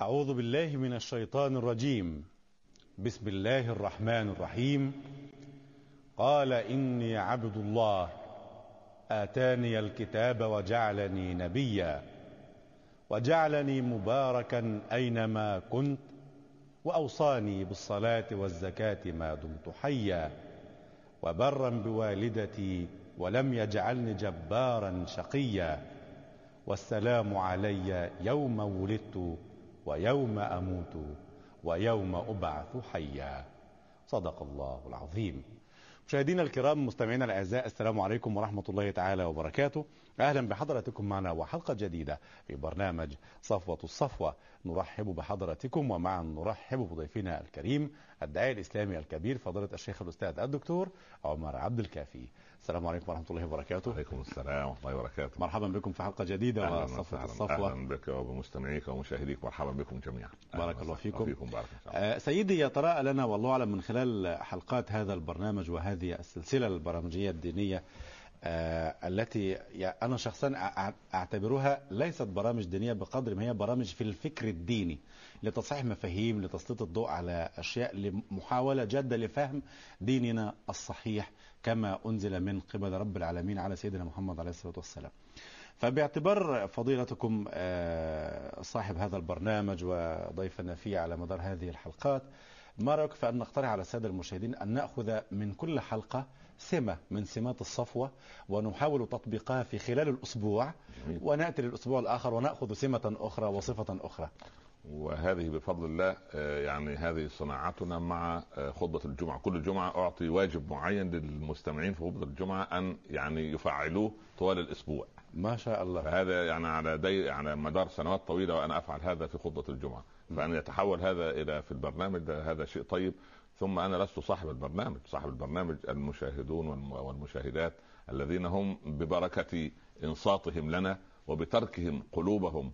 أعوذ بالله من الشيطان الرجيم. بسم الله الرحمن الرحيم. قال إني عبد الله. آتاني الكتاب وجعلني نبيا. وجعلني مباركا أينما كنت. وأوصاني بالصلاة والزكاة ما دمت حيا. وبرا بوالدتي ولم يجعلني جبارا شقيا. والسلام علي يوم ولدت ويوم أموت ويوم أبعث حيا. صدق الله العظيم. مشاهدينا الكرام مستمعينا الأعزاء السلام عليكم ورحمة الله تعالى وبركاته. أهلا بحضراتكم معنا وحلقة جديدة في برنامج صفوة الصفوة. نرحب بحضراتكم ومعا نرحب بضيفنا الكريم الداعي الإسلامي الكبير فضيلة الشيخ الأستاذ الدكتور عمر عبد الكافي. السلام عليكم ورحمة الله وبركاته. وعليكم السلام ورحمة الله وبركاته. مرحبا بكم في حلقة جديدة وصفوة الصفوة. أهلا بك وبمستمعيك ومشاهديك. مرحبا بكم جميعا. بارك الله فيكم. فيكم بارك الله آه سيدي يتراءى لنا والله أعلم من خلال حلقات هذا البرنامج وهذه السلسلة البرامجية الدينية آه التي أنا شخصا أعتبرها ليست برامج دينية بقدر ما هي برامج في الفكر الديني. لتصحيح مفاهيم لتسليط الضوء على أشياء لمحاولة جادة لفهم ديننا الصحيح كما أنزل من قبل رب العالمين على سيدنا محمد عليه الصلاة والسلام. فباعتبار فضيلتكم صاحب هذا البرنامج وضيفنا فيه على مدار هذه الحلقات ما رأيك في أن نقترح على السادة المشاهدين أن نأخذ من كل حلقة سمة من سمات الصفوة ونحاول تطبيقها في خلال الأسبوع جميل. ونأتي للأسبوع الآخر ونأخذ سمة أخرى وصفة أخرى. وهذه بفضل الله يعني هذه صناعتنا مع خطبة الجمعة. كل جمعة أعطي واجب معين للمستمعين في خطبة الجمعة أن يعني يفعلوه طوال الأسبوع. ما شاء الله. فهذا يعني على دي على مدار سنوات طويلة وأنا أفعل هذا في خطبة الجمعة. فأن يتحول هذا إلى في البرنامج هذا شيء طيب. ثم أنا لست صاحب البرنامج. صاحب البرنامج المشاهدون والمشاهدات الذين هم ببركة إنصاتهم لنا وبتركهم قلوبهم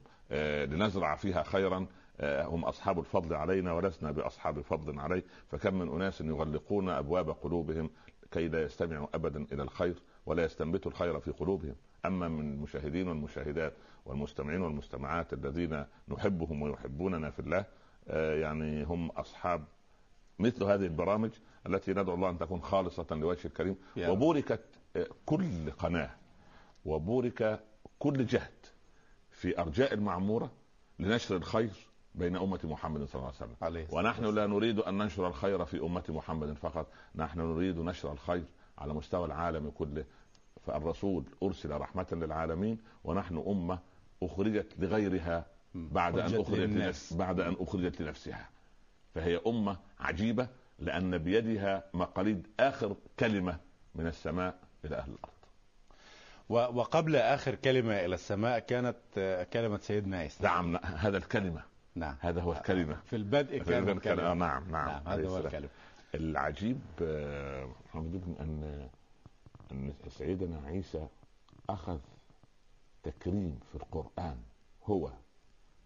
لنزرع فيها خيرا. هم أصحاب الفضل علينا ولسنا بأصحاب فضل عليه. فكم من أناس يغلقون أبواب قلوبهم كي لا يستمعوا ابدا إلى الخير ولا يستنبتوا الخير في قلوبهم. أما من المشاهدين والمشاهدات والمستمعين والمستمعات الذين نحبهم ويحبوننا في الله يعني هم أصحاب مثل هذه البرامج التي ندعو الله أن تكون خالصة لوجه الكريم. وبوركت كل قناة وبورك كل جهد. في أرجاء المعمورة لنشر الخير بين أمة محمد صلى الله عليه وسلم. عليه ونحن لا نريد أن ننشر الخير في أمة محمد فقط. نحن نريد نشر الخير على مستوى العالم كله. فالرسول أرسل رحمة للعالمين ونحن أمة أخرجت لغيرها بعد أن أخرجت لنفس بعد أن أخرجت لنفسها. فهي أمة عجيبة لأن بيدها مقاليد آخر كلمة من السماء إلى أهل الأرض. وقبل آخر كلمة إلى السماء كانت كلمة سيدنا عيسى. نعم هذا الكلمة. نعم. هذا هو الكلمة. في البدء كان الكلمة. نعم نعم, نعم هذا هو الكلمة. العجيب أن أن سيدنا عيسى أخذ تكريم في القرآن هو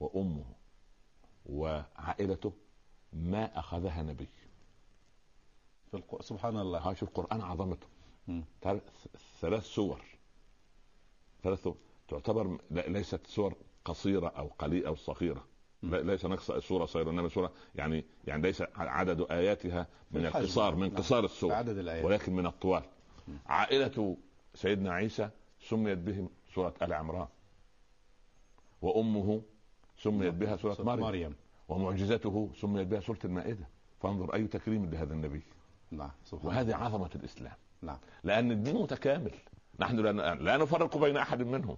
وأمه وعائلته ما أخذها نبي. في الق... سبحان الله. شوف القرآن عظمته. ثلاث سور. ثلاث تعتبر ليست سور قصيرة أو قليلة أو صغيرة. ليس نقص السوره صغيرة إنما سوره يعني يعني ليس عدد آياتها من القصار من قصار السور عدد الآيات. ولكن من الطوال. عائلة سيدنا عيسى سميت بهم سورة آل عمران وأمه سميت بها سورة مريم, مريم. ومعجزته سميت بها سورة المائدة. فانظر أي تكريم لهذا النبي. نعم وهذه عظمة الإسلام. نعم. لأن الدين متكامل. نحن لا, لا نفرق بين أحد منهم.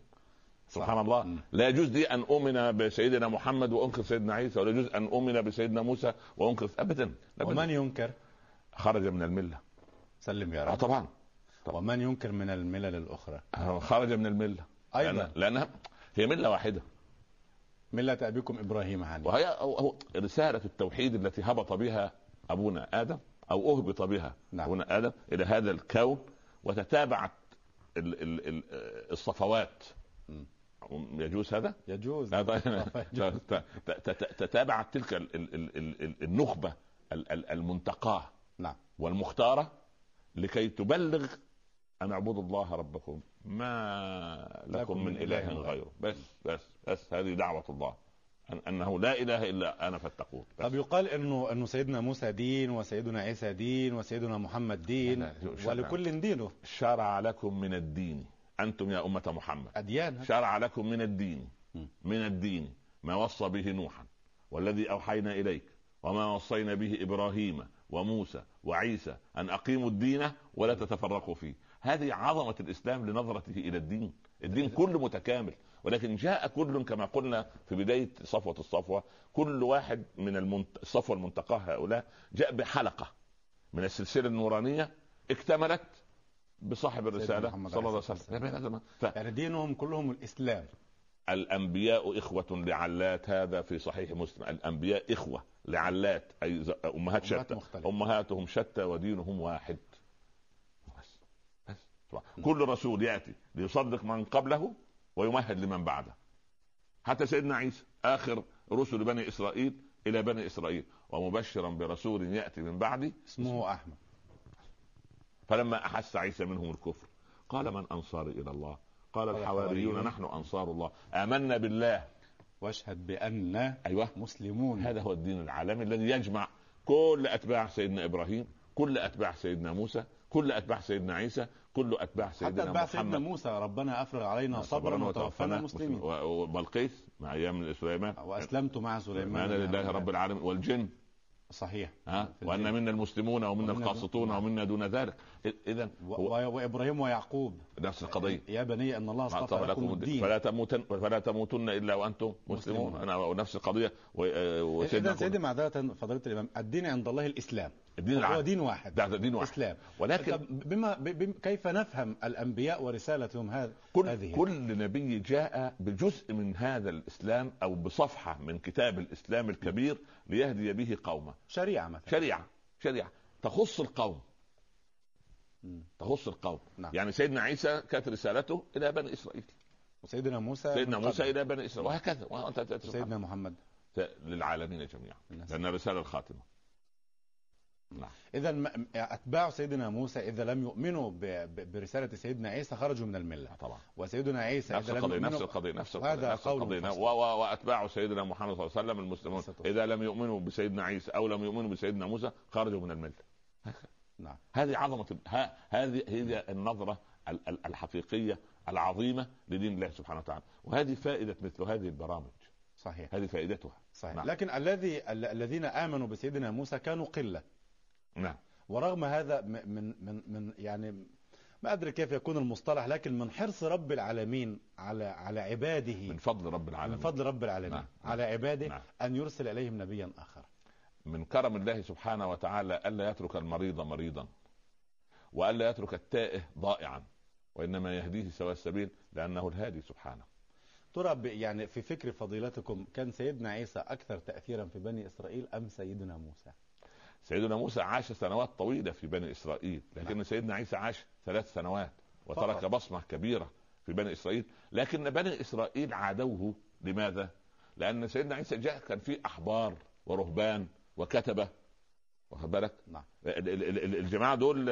سبحان الله. م. لا يجوز لي أن أؤمن بسيدنا محمد وانكر سيدنا عيسى ولا يجوز أن أؤمن بسيدنا موسى وانكر ابدا, أبداً. ومن ينكر؟ خرج من الملة. سلم يا آه رب طبعا. طبعا. ومن ينكر من الملل الأخرى؟ خرج من الملة. أيضا. لأن لأنها هي ملة واحدة. ملة أبيكم إبراهيم حنيفا وهي هو رسالة التوحيد التي هبط بها أبونا آدم أو أهبط بها نعم. أبونا آدم إلى هذا الكون وتتابعت الصفوات. يجوز هذا؟ يجوز. هذا تتابعت تلك ال ال ال ال النخبة المنتقاة نعم. والمختارة لكي تبلغ أن اعبدوا الله ربكم. ما لكم من إله غيره. بس بس بس. هذه دعوة الله. أنه لا إله إلا أنا فاتقون طب يقال انه إنه سيدنا موسى دين وسيدنا عيسى دين وسيدنا محمد دين. ولكل دينه. شرع لكم من الدين. أنتم يا أمة محمد. أديان. شرع لكم من الدين. من الدين. ما وصى به نوحا. والذي أوحينا إليك. وما وصينا به إبراهيم وموسى وعيسى أن أقيموا الدين ولا تتفرقوا فيه. هذه عظمة الإسلام لنظرته إلى الدين. الدين كله متكامل. ولكن جاء كل كما قلنا في بداية صفوة الصفوة كل واحد من المنت... الصفوة المنتقاة هؤلاء جاء بحلقة من السلسلة النورانية اكتملت بصاحب الرسالة صلى الله عليه وسلم. ف... يعني دينهم كلهم الإسلام. الأنبياء إخوة لعلات هذا في صحيح مسلم. الأنبياء إخوة لعلات أي أمهات أمهات شتى. مختلفة. أمهاتهم شتى ودينهم واحد. بس بس طبعا. كل رسول يأتي ليصدق من قبله ويمهد لمن بعده. حتى سيدنا عيسى آخر رسل بني إسرائيل إلى بني إسرائيل ومبشرا برسول يأتي من بعدي اسمه أحمد. فلما أحس عيسى منهم الكفر قال من انصاري إلى الله؟ قال الحواريون. نحن أنصار الله. آمنا بالله. واشهد بأن أيوه. مسلمون. هذا هو الدين العالمي الذي يجمع كل أتباع سيدنا إبراهيم كل أتباع سيدنا موسى كل أتباع سيدنا عيسى كل أتباع حتى سيدنا أتباع سيدنا محمد. موسى ربنا أفرغ علينا صبرا وتوفنا مسلمين. وبلقيس مع أيام سليمان. وأسلمت مع سليمان. سليمان لله رب العالمين. والجن. صحيح. ها؟ وأن. منا المسلمون ومنا القاسطون دون- ومنا دون ذلك. اذا و- و- وإبراهيم ويعقوب. نفس القضية. يا بني أن الله أصطفى لكم الدين. فلا تموتن فلا تموتن إلا وأنتم مسلمون. مسلمون. أنا ونفس القضية. آه، وسيدنا اذا سيدي معذره فضيلة الإمام الدين عند الله الإسلام. الدين هو العام. دين واحد. ده دين واحد. إسلام. ولكن بما ب- بم- كيف نفهم الأنبياء ورسالتهم هذه كل هذه؟ كل نبي جاء بجزء من هذا الإسلام أو بصفحة من كتاب الإسلام الكبير ليهدي به قومه. شريعة مثلا. شريعة. شريعة. تخص القوم. تخص القوم. نعم. يعني سيدنا عيسى كانت رسالته إلى بني إسرائيل. وسيدنا موسى سيدنا موسى. إلى بني إسرائيل. وهكذا. أنت- سيدنا محمد. للعالمين جميعا. لأن الرساله الخاتمة. نعم. اذا أتباع سيدنا موسى إذا لم يؤمنوا برسالة سيدنا عيسى خرجوا من الملة. طبعا. وسيدنا عيسى نفس القضية نفس القضية نفس القضية نفس القضية. وأتباع سيدنا محمد صلى الله عليه وسلم المسلمون إذا لم يؤمنوا بسيدنا عيسى أو لم يؤمنوا بسيدنا موسى خرجوا من الملة. نعم. هذه عظمة هذه هي النظرة ال- ال- الحقيقية العظيمة لدين الله سبحانه وتعالى. وهذه فائدة مثل هذه البرامج. صحيح. هذه فائدتها. صحيح. نعم. لكن الذي ال- الذين آمنوا بسيدنا موسى كانوا قلة. نعم. ورغم هذا من من من يعني ما أدري كيف يكون المصطلح لكن من حرص رب العالمين على على عباده من فضل رب من العالمين فضل رب العالمين نعم. على عباده نعم. أن يرسل إليهم نبيا آخر. من كرم الله سبحانه وتعالى ألا يترك المريض مريضا وألا يترك التائه ضائعا وإنما يهديه سواء السبيل لأنه الهادي سبحانه ترى يعني في فكر فضيلتكم كان سيدنا عيسى أكثر تاثيرا في بني إسرائيل أم سيدنا موسى؟ سيدنا موسى عاش سنوات طويلة في بني إسرائيل لكن نعم. سيدنا عيسى عاش ثلاث سنوات وترك فقط. بصمة كبيرة في بني إسرائيل لكن بني إسرائيل عادوه لماذا؟ لأن سيدنا عيسى جاء كان فيه أحبار ورهبان وكتبه. واخد بالك؟ نعم. ال- ال- ال- الجماعة دول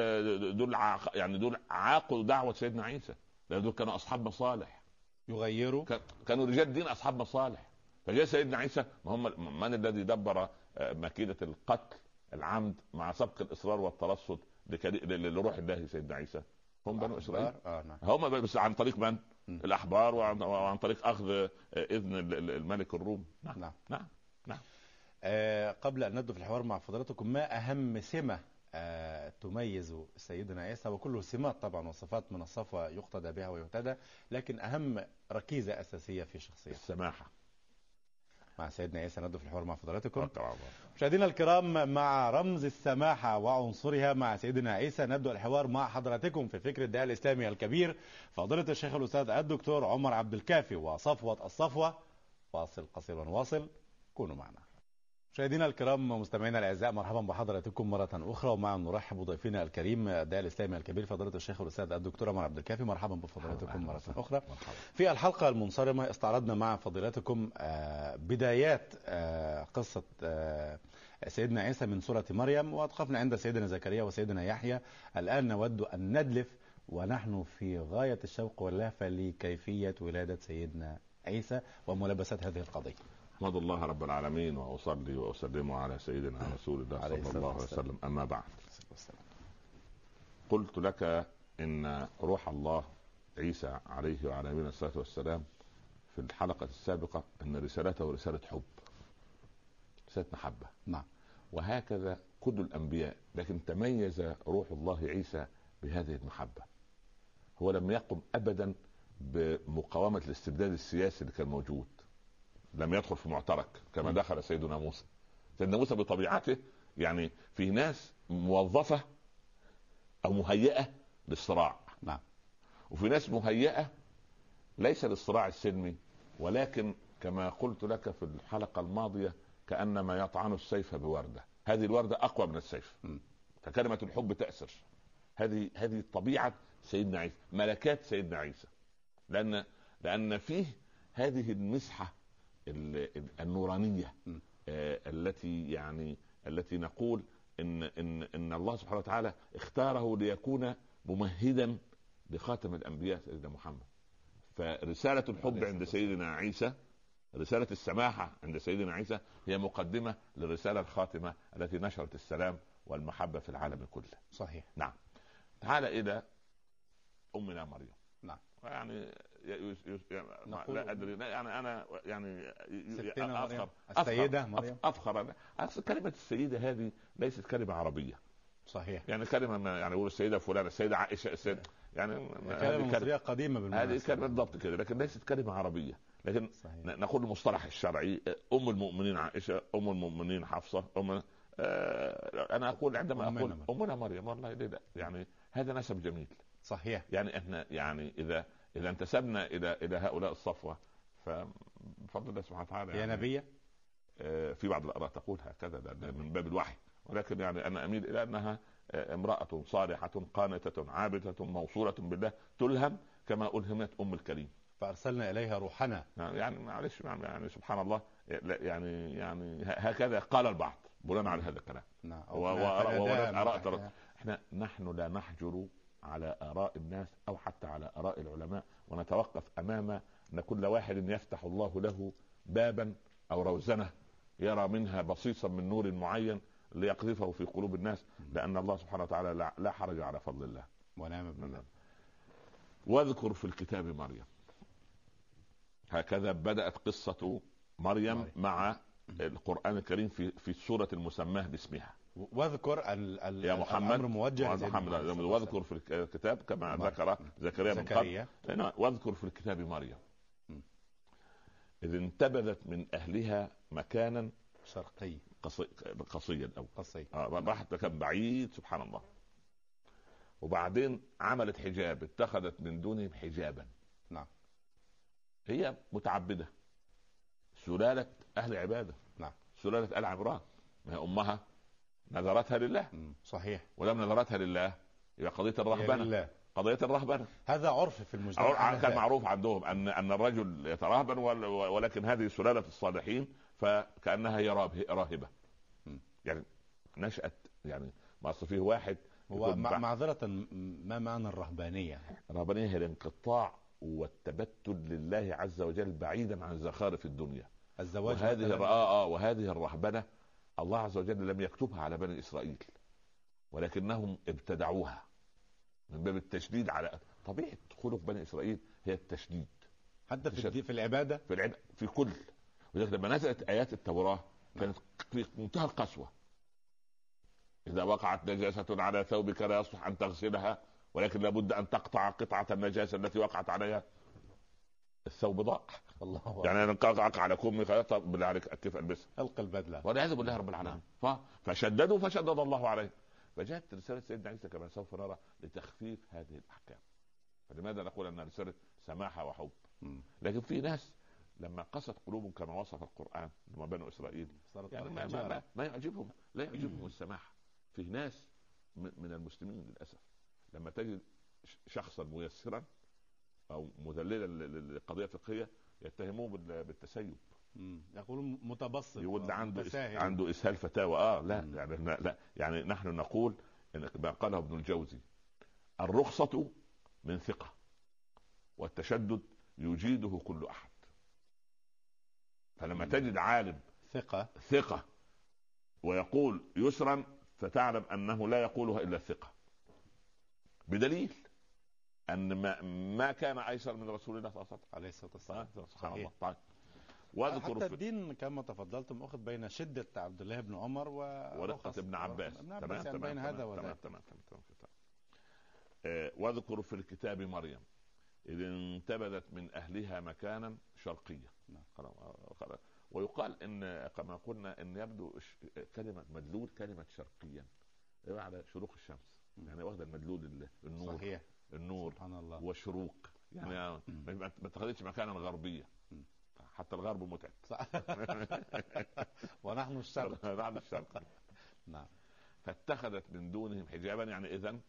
دول يعني دول عاقوا دعوة سيدنا عيسى. لأن دول كانوا أصحاب مصالح. يغيروا. كان- كانوا رجال دين أصحاب مصالح. فجاء سيدنا عيسى ما هم من الذي دبر آه، مكيدة القتل العمد مع سبق الإصرار والترصد لروح الله سيدنا عيسى؟ هم بنو إسرائيل. آه نعم. هم بس عن طريق من؟ م. الأحبار وعن, وعن طريق أخذ آه، إذن ال- ال- الملك الروم. نعم. نعم. نعم. آه قبل أن ندخل في الحوار مع فضيلتكم ما أهم سمة آه تميز سيدنا عيسى؟ وكله سمات طبعا وصفات من الصفوة يقتدى بها ويهتدى لكن أهم ركيزة أساسية في شخصيته. السماحة. مع سيدنا عيسى ندخل في الحوار مع طبعا مشاهدينا الكرام مع رمز السماحة وعنصرها مع سيدنا عيسى نبدأ الحوار مع حضراتكم في فكر الداعي الإسلامي الكبير فضيلة الشيخ الأستاذ الدكتور عمر عبد الكافي وصفوة الصفوة. فاصل قصير ونواصل كونوا معنا. مشاهدينا الكرام مستمعينا الأعزاء مرحبا بحضراتكم مرة أخرى ومع نرحب بضيفنا الكريم الداعي الإسلامي الكبير فضيلة الشيخ الأستاذ الدكتور عمر عبد الكافي. مرحبا بفضيلتكم مرة أخرى. مرحبا. في الحلقة المنصرمة استعرضنا مع فضيلتكم آه، بدايات آه، قصة آه، سيدنا عيسى من سورة مريم ووقفنا عند سيدنا زكريا وسيدنا يحيى. الآن نود أن ندلف ونحن في غاية الشوق واللهفة لكيفية ولادة سيدنا عيسى وملابسات هذه القضية. أحمد الله رب العالمين وأصلي وأسلم على سيدنا رسول الله صلى الله عليه. وسلم. أما بعد. قلت لك إن روح الله عيسى عليه وعلى نبينا الصلاه والسلام في الحلقة السابقة إن رسالته رسالة حب. رسالة محبة. نعم. وهكذا كل الأنبياء لكن تميز روح الله عيسى بهذه المحبة. هو لم يقم ابدا بمقاومة الاستبداد السياسي اللي كان موجود. لم يدخل في معترك كما. دخل سيدنا موسى. سيدنا موسى بطبيعته يعني في ناس موظفة أو مهيئة للصراع. نعم. وفي ناس مهيئة ليس للصراع السلمي ولكن كما قلت لك في الحلقة الماضية كأنما يطعن السيف بوردة. هذه الوردة أقوى من السيف. م. فكلمة الحب تأسر. هذه هذه طبيعة سيدنا عيسى ملكات سيدنا عيسى. لأن لأن فيه هذه المسحة ال- ال- النورانية. آه، التي يعني التي نقول ان ان إن الله سبحانه وتعالى اختاره ليكون ممهدا لخاتم الأنبياء سيدنا محمد فرسالة الحب عند سيدنا عيسى رسالة السماحة عند سيدنا عيسى هي مقدمة للرسالة الخاتمة التي نشرت السلام والمحبة في العالم كله. صحيح نعم. تعال إلى أمنا مريم. نعم. يعني ي- ي- ي- نقول- لا أدري. لا يعني أنا يعني ستنا مريم. أفخر. السيدة أفخر- مريم. أفخر. أنا أصل كلمة السيدة هذه ليست كلمة عربية. صحيح. يعني كلمة ما يعني يقول السيدة فلانة السيدة عائشة السيدة يعني كلمة هذه مصرية قديمة هذه كلمة بالضبط كده لكن ليست كلمة عربية. لكن صحيح. نقول المصطلح الشرعي. أم المؤمنين عائشة أم المؤمنين حفصة أم آه أنا أقول عندما أقول مريم. أمنا مريم والله ليه لا يعني هذا نسب جميل. صحيح. يعني إحنا يعني إذا إذا انتسبنا إلى إلى هؤلاء الصفوة فبفضل الله سبحانه وتعالى يا يعني نبية آه في بعض الاراء تقول هكذا ده من باب الوحي. ولكن يعني أنا أميل إلى أنها آه، امرأة صالحة قانتة عابدة موصولة بالله تلهم كما ألهمت أم الكريم. فأرسلنا إليها روحنا. يعني معلش يعني يعني سبحان الله لا يعني يعني هكذا قال البعض بناء على هذا الكلام. نعم. ترد. إحنا نحن لا نحجر على آراء الناس أو حتى على آراء العلماء ونتوقف أمام أن كل واحد يفتح الله له بابا أو روزنة يرى منها بصيصا من نور معين ليقذفه في قلوب الناس لأن الله سبحانه وتعالى لا- حرج على فضل الله. ونعم بالله. واذكر في الكتاب مريم. هكذا بدأت قصة مريم. مع القرآن الكريم في في السورة المسماة باسمها. واذكر ال ال يا محمد الأمر موجه يا محمد واذكر في الكتاب كما مريم. ذكر زكريا من قبل. زكريا. هنا واذكر في الكتاب مريم. إذ انتبذت من أهلها مكانا شرقي قصي- قصيا أو قصي آه، راحت مكان بعيد سبحان الله. وبعدين عملت حجاب اتخذت من دونهم حجابا. نعم. هي متعبدة. سلالة أهل عبادة. نعم. سلالة آل عمران. ما هي أمها؟ نذرتها لله. صحيح ولم نذرتها لله يبقى قضية يا الرهبنه لله. قضية الرهبنة هذا عرف في المجتمع كان. معروف عندهم ان أن الرجل يترهبن ول- ولكن هذه سلالة الصالحين فكأنها هي راهبة م. يعني نشأت يعني ما أصل فيه واحد هو يكون مع- بعد- معذرة م- ما معنى الرهبانية؟ الرهبانية هي الانقطاع والتبتل لله عز وجل بعيدا عن زخارف الدنيا الزواج وهذه آه آه وهذه الرهبنة الله عز وجل لم يكتبها على بني إسرائيل ولكنهم ابتدعوها من باب التشديد على طبيعة خلق بني إسرائيل هي التشديد. حتى في, في العبادة؟ في العب في كل. ولذلك لما نزلت آيات التوراة كانت في منتهى القسوة. إذا وقعت نجاسة على ثوبك لا يصلح أن تغسلها ولكن لابد أن تقطع قطعة النجاسة التي وقعت عليها. الثوب ضاع. الله أكبر. يعني أنا قطع على كمي طب بالله عليك كيف ألبسها. ألقى البدلة. والعياذ بالله رب العالمين. ف... فشددوا فشدد الله عليه. فجاءت رسالة سيدنا عيسى كما سوف نرى لتخفيف هذه الأحكام. فلماذا نقول أنها رسالة سماحة وحب. لكن في ناس لما قست قلوبهم كما وصف القرآن هم بنو إسرائيل يعني ما, ما. ما, ما يعجبهم لا يعجبهم السماحة. في ناس من المسلمين للأسف لما تجد شخصا ميسرا أو ل- لقضيه فقهيه يتهموه بال- بالتسيب. مم. يقولون متبسط يقول ده عنده. عنده إسهال فتاوى. آه لا مم. يعني لا, لا يعني نحن نقول إن ما قاله ابن الجوزي الرخصة من ثقة والتشدد يجيده كل أحد. فلما لما تجد عالم ثقة. ثقة ويقول يسرا فتعلم أنه لا يقولها إلا الثقة. بدليل أن ما ما كان أيسر من رسول الله صلى الله عليه وسلم. عليه الصلاة والسلام. سبحان. الله. طيب. واذكر حتى الدين كما تفضلتم أخذ بين شدة عبد الله بن عمر و ورقة ابن عباس. عباس يعني بين هذا تمام وذاك. تمام تمام تمام تمام. تمام. آه، واذكر في الكتاب مريم. إذ انتبذت من أهلها مكانا شرقيا نعم. ويقال إن كما قلنا إن يبدو كلمة مدلول كلمة شرقيا. على شروق الشمس. يعني واخدة المدلول ال- النور. صحيح. النور سبحان الله. والشروق يعني ما ما- تاخذش مكانا غربيا. حتى الغرب متعب. ونحن الشرق. بعد الشرق. نعم. فاتخذت من دونهم حجابا يعني اذا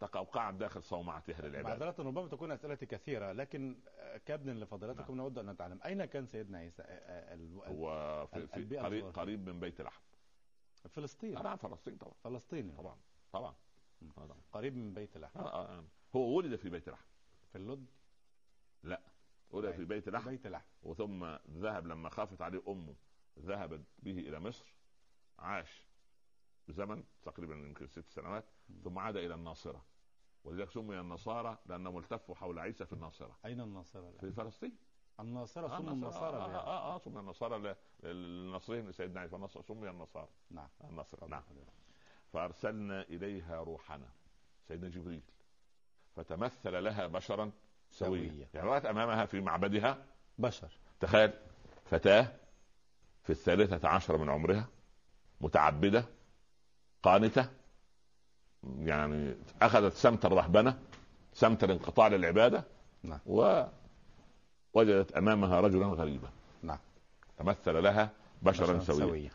تقوقعت داخل صومعتها للعباد. معذرة ربما تكون أسئلتي كثيرة لكن كابن لفضيلتكم نود أن نتعلم. أين كان سيدنا عيسى؟ آه، آه، ال- ال- هو في, في قريب. قريب من بيت لحم فلسطين. طبعا فلسطين طبعا. فلسطيني طبعا. طبعا. طبعا قريب من بيت لحم آه، آه، آه. هو ولد في بيت لحم. في اللد؟ ولد في بيت لحم. بيت لحم. وثم ذهب لما خافت عليه أمه ذهبت به إلى مصر عاش زمن تقريبا يمكن ست سنوات ثم عاد إلى الناصرة. ولذلك سمي النصارى لأنهم التفوا حول عيسى في الناصرة. أين الناصرة الآن؟ في فلسطين. الناصرة آه، ثم النصارى النصارى آه, بها. آه, آه, سمي النصارى للنصرين لسيدنا عيسى النصر سمي النصارى. نعم. النصر نعم. فأرسلنا إليها روحنا. سيدنا جبريل. فتمثل لها بشرا سويا. سويا. يعني رأت أمامها في معبدها. بشر. تخيل فتاة في الثالثة عشر من عمرها متعبدة قانتة يعني أخذت سمت الرهبنة سمت الانقطاع للعبادة نعم. ووجدت أمامها رجلا غريبا. نعم. تمثل لها بشرا سويا.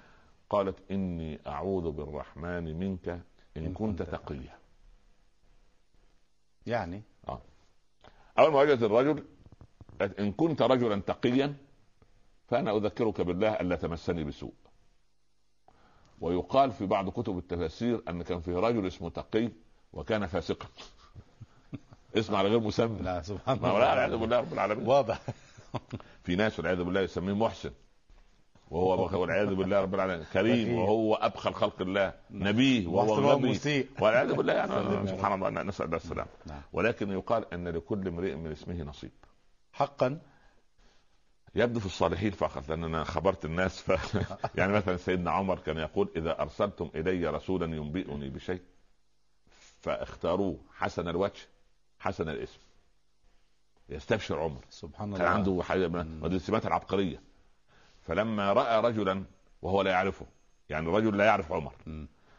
قالت إني أعوذ بالرحمن منك إن, إن كنت كنت تقيا. يعني. أول ما وجدت الرجل إن كنت رجلا تقيا فأنا أذكرك بالله ألا تمسني بسوء. ويقال في بعض كتب التفاسير أن كان فيه رجل اسمه تقي وكان فاسقا. اسم على غير مسمى. لا سبحان لا والعياذ الله بالله رب العالمين. واضح. في ناس والعياذ بالله يسميه محسن. وهو والعياذ بالله رب العالمين. كريم. وهو أبخل خلق الله. نبيه وهو غبي والعياذ بالله يعني سبحان الله نسأل الله السلام. نعم. ولكن يقال إن لكل امرئ من اسمه نصيب. حقا. يبدو في الصالحين فقط لأن أنا خبرت الناس. ف... يعني مثلا سيدنا عمر كان يقول إذا أرسلتم إلي رسولا ينبئني بشيء فاختاروه. حسن الوجه حسن الاسم. يستبشر عمر. سبحان الله. كان عنده السمات العبقرية. فلما رأى رجلا وهو لا يعرفه يعني رجل لا يعرف عمر.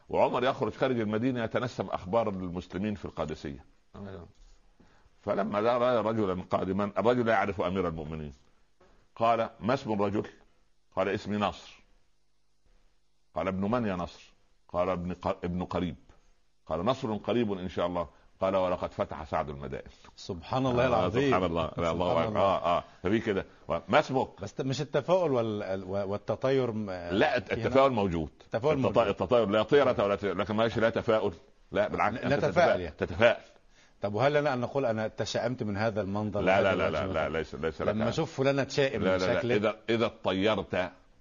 وعمر يخرج خارج المدينة يتنسم أخبار المسلمين في القادسية. فلما رأى رجلا قادما الرجل لا يعرف أمير المؤمنين. قال ما اسم الرجل؟ قال اسمي نصر قال ابن من يا نصر؟ قال ابن ابن قريب. قال نصر قريب إن شاء الله. قال ولقد فتح سعد المدائن. سبحان الله آه، العظيم. سبحان الله. الله سبحان أكبر. آه آه. ففي كده. ما اسمك؟ بس مش التفاؤل وال... والتطير م- لا الت- التفاؤل موجود. التفاؤل التط- موجود. التطاير لا طيرة ولا ت- لكن ماشي لا تفاؤل. لا بالعكس. لا أنت تفاءل يعني. تتفائل طب وهل لنا أن نقول أنا تشائمت من هذا المنظر؟ لا لا لا لا, لا؟ ليس ليس لك لما أشوف فلانة تشائم لا من لا, لا. شكله إذا إذا طيرت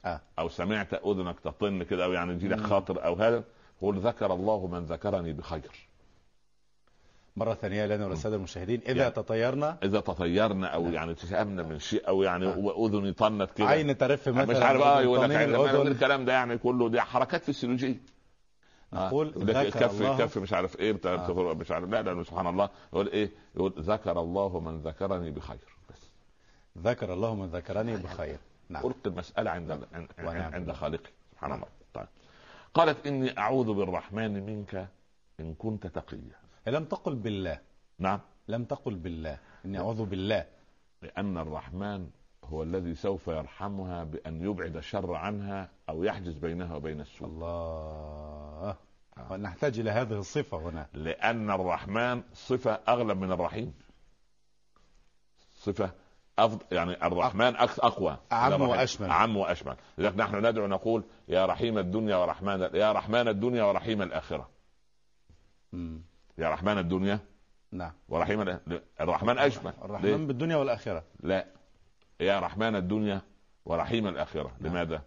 آه. أو سمعت أذنك تطن كده أو يعني يجي لك. خاطر أو هذا قل ذكر الله من ذكرني بخير. مرة ثانية لنا وللسادة المشاهدين إذا يعني. تطيرنا إذا تطيرنا أو نعم. يعني تشأمنا من شيء أو يعني آه. وأذني طنت كده عين ترف مثلا مش عارف آه أذن يقول لك عين-. الكلام ده يعني كله دي حركات فسيولوجيه نقول لك ذكر الكف الله الكف مش عارف إيه بتاع آه. مش عارف لا لا سبحان الله يقول إيه يقول ذكر الله من ذكرني بخير بس ذكر الله من ذكرني بخير نعم ألقي المسألة عند عند, ونعم عند. خالقي سبحان نعم. الله طيب قالت إني أعوذ بالرحمن منك إن كنت تقيا لم تقل بالله. نعم. لم تقل بالله. إني أعوذ بالله. لأن الرحمن هو الذي سوف يرحمها بأن يبعد الشر عنها أو يحجز بينها وبين السوء. الله. ونحتاج إلى هذه الصفة هنا. لأن الرحمن صفة أغلب من الرحيم. صفة أفضل يعني الرحمن من الرحيم. وأشمل. أعم وأشمل. لذلك نحن ندعو نقول يا رحيم الدنيا ورحمن يا رحمن الدنيا ورحيم الآخرة. مم. يا رحمن الدنيا. نعم. ورحيم الرحمن أشمل الرحمن؟ بالدنيا والآخرة. لا. يا رحمن الدنيا ورحيم الآخرة. نعم. لماذا؟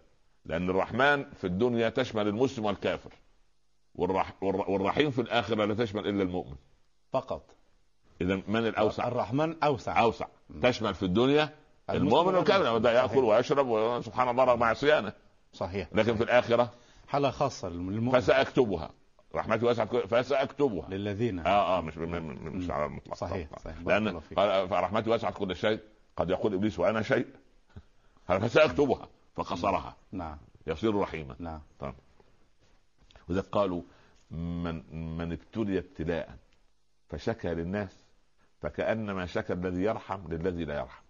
لأن الرحمن في الدنيا تشمل المسلم والكافر. والرح... والر- والرحيم في الآخرة لا تشمل إلا المؤمن. فقط. اذا من الأوسع؟ الرحمن أوسع. أوسع. تشمل في الدنيا المؤمن والكافر. ده يأكل. ويشرب وسبحان الله رغم عصيانه صحيح. لكن في الآخرة؟ حالة خاصة للمؤمن. فسأكتبها. رحمتي واسعت كل- فسأكتبها. للذين. آه آه مش مش على المطلق صحيح صحيح. لأن. قال فرحمتي واسعت كل شيء قد يقول إبليس وأنا شيء. فسأكتبها فقصرها نعم يصير رحيما. نعم. وذا قالوا من من ابتلي ابتلاء فشكى للناس فكأنما شكى الذي يرحم للذي لا يرحم.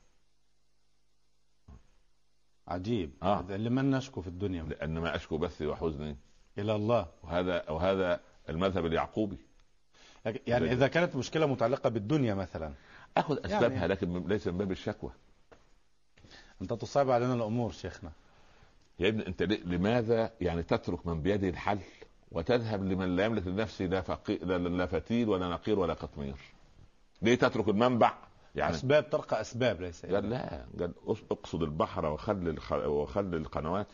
عجيب. آه. لمن نشكو في الدنيا؟ لأن ما أشكو بثي وحزني. إلى الله. وهذا وهذا المذهب اليعقوبي. يعني إذا كانت مشكلة متعلقة بالدنيا مثلا. أخذ أسبابها يعني- لكن ليس من باب الشكوى. أنت تصعب علينا الأمور شيخنا. يا ابني أنت لماذا يعني تترك من بيده الحل وتذهب لمن لا يملك لنفسه لا, فقي... لا, فتيل ولا نقير ولا قطمير؟ ليه تترك المنبع؟ يعني أسباب ترقى أسباب ليس قال لا قال أقصد البحر وخل الخ... وخل القنوات.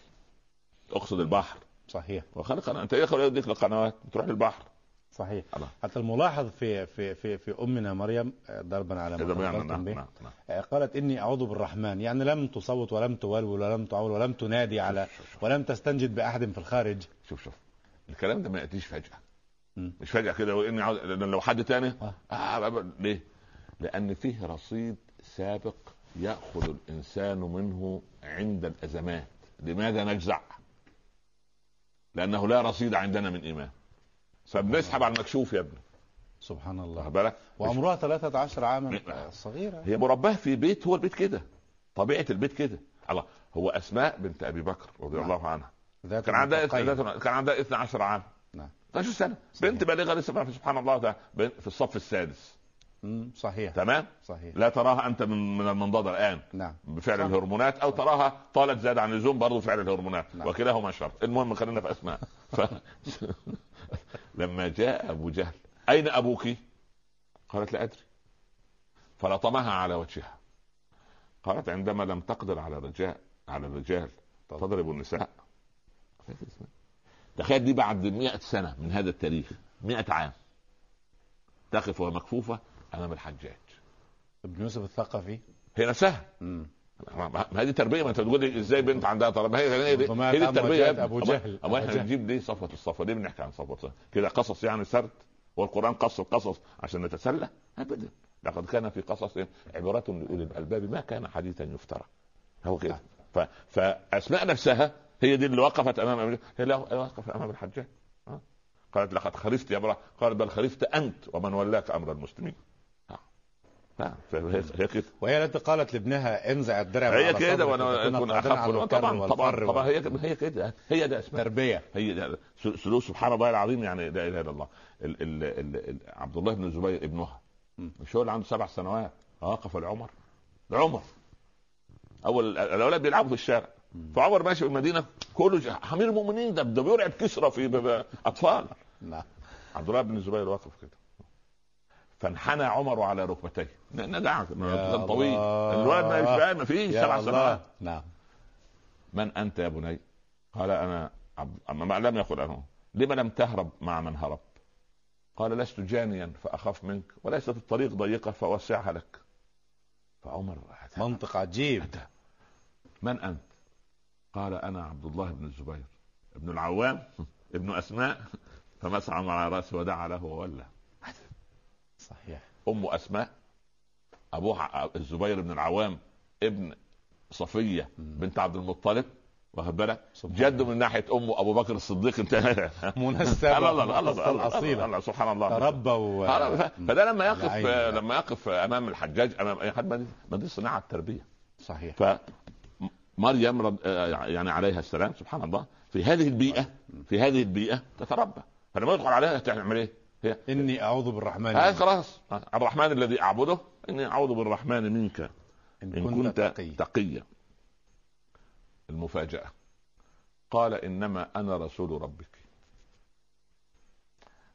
أقصد البحر. صحيح وخل القنوات أنت إيه يديك للقنوات تروح للبحر صحيح الله. حتى الملاحظ في في في في أمنا مريم آه، ضربا على ما نعم به نعم نعم آه، قالت إني أعوذ بالرحمن يعني لم تصوت ولم تولول ولم تعول ولم تنادي على شوف- شوف- ولم تستنجد بأحد في الخارج شوف شوف الكلام ده ما يأتيش فجأة مم. مش فجأة كده وإني عاوز لو حد تاني آه. آه. ليه؟ لأن فيه رصيد سابق يأخذ الإنسان منه عند الأزمات لماذا نجزع؟ لأنه لا رصيد عندنا من إيمان. فبنسحب على المكشوف يا ابني. سبحان الله. بالك؟ وعمرها 13 عاما. صغيرة. هي مرباة في بيت هو البيت كده. طبيعة البيت كده. الله هو أسماء بنت أبي بكر رضي نعم. الله عنها. ذات كان عندها كان عندها 12 عام. نعم. 12 سنة. صحيح. بنت بالغة لسه سبحان الله في الصف السادس. صحيح. تمام؟ صحيح. لا تراها أنت من من المنضدة الآن. نعم. بفعل صح. الهرمونات أو تراها طالت زاد عن اللزوم برضه بفعل الهرمونات. نعم. وكلاهما شر المهم خلينا في أسماء. ف... لما جاء أبو جهل أين أبوك؟ قالت لا أدري. فلطمها على وجهها. قالت عندما لم تقدر على الرجال على الرجال تضرب النساء. تخيل دي بعد مئة سنة من هذا التاريخ. مئة عام. تقف وهي أمام الحجاج ابن يوسف الثقفي هي نفسها. ما هذه تربيه ما أنت تقول لي إزاي بنت عندها طلب هي هي دي, هي دي التربية أما- جهل. اما أبو إحنا جهل. بنجيب ليه صفوة الصفوة ليه بنحكي عن صفوة الصفوة؟ كده قصص يعني سرد والقرآن قص القصص عشان نتسلى ابدا لقد كان في قصص عبرات لأولي الألباب ما كان حديثا يفترى هو كده ف... فأسماء نفسها هي دي اللي وقفت أمام جهل. هي لا وقفت أمام الحجاج؟ قالت لقد خرفت يا ابرا قال بل خرفت أنت ومن ولاك أمر المسلمين فهي هي كده. وهي التي قالت لابنها انزع الدرع هي كده وأنا أكون على طبعا طبعا طبعا هي هي كده. هي ده اسمها تربية. هي ده سلوك سبحان الله العظيم يعني لا إله إلا الله. ال ال ال ال عبد الله بن الزبير ابنها. مش هو اللي عنده سبع سنوات؟ وقف لعمر لعمر أول الأولاد بيلعبوا في الشارع. فعمر ماشي في المدينة كله امير المؤمنين ده ده بيرعب كسرى في أطفال. نعم. عبد الله بن الزبير واقف كده. فانحنى عمر على ركبتيه. كان طويل. الولد ما فاهم ما فيش سبع. سنوات نعم. من أنت يا بني؟ قال أنا عبد أما ما لم يقل أنا لما لم تهرب مع من هرب؟ قال لست جانيا فأخاف منك وليست الطريق ضيقة فأوسعها لك. فعمر منطق عجيب. أنت من أنت؟ قال أنا عبد الله بن الزبير. ابن العوام ابن أسماء. فمسح على رأسه ودعا له وولى. صحيح ام اسماء ابوها الزبير بن العوام ابن صفيه بنت عبد المطلب واخد بالك جده من ناحيه امه ابو بكر الصديق انت منسبة الله الله الله الله سبحان الله تربى و... آه، ف- فده لما يقف. لما يقف امام الحجاج امام اي حد ما دي- صناعه التربيه صحيح فمريم رد آه، يعني عليها السلام سبحان الله في هذه البيئه في هذه البيئه تتربى فلما يدخل عليها تعمل إيه؟ هي. إني أعوذ بالرحمن آه خلاص. الرحمن الذي أعبده إني أعوذ بالرحمن منك. إن إن كنت كنت تقي تقيا. المفاجأة. قال إنما أنا رسول ربك.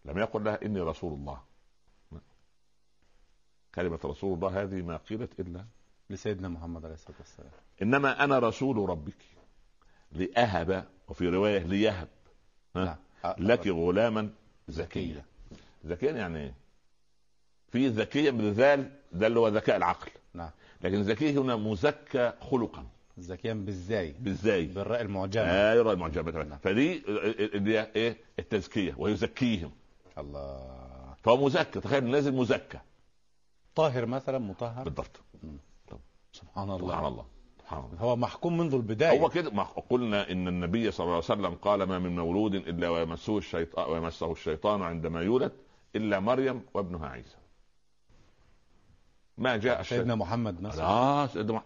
لم يقل لها إني رسول الله. كلمة رسول الله هذه ما قيلت إلا لسيدنا محمد عليه الصلاة والسلام. إنما أنا رسول ربك. لأهب وفي رواية ليهب؟ نعم. لك غلاما زكيا. ذكيا يعني. إيه؟ في ذكيا بالذال ده اللي هو ذكاء العقل. نعم. لكن ذكي هنا مزكى خلقا. زكيا بالزاي. بالزاي. بالراء المعجمة. أيوه المعجبة نعم. فدي اللي هي إيه؟ التزكية ويزكيهم. الله. فهو مزكى تخيل نازل مزكى. طاهر مثلا مطهر. بالضبط. سبحان الله. سبحان الله. سبحان الله. هو محكوم منذ البداية. هو كده قلنا إن النبي صلى الله عليه وسلم قال ما من مولود إلا ويمسه الشيطان ويمسه الشيطان عندما يولد. إلا مريم وابنها عيسى. ما جاء سيدنا محمد مثلا. لا سيدنا مح...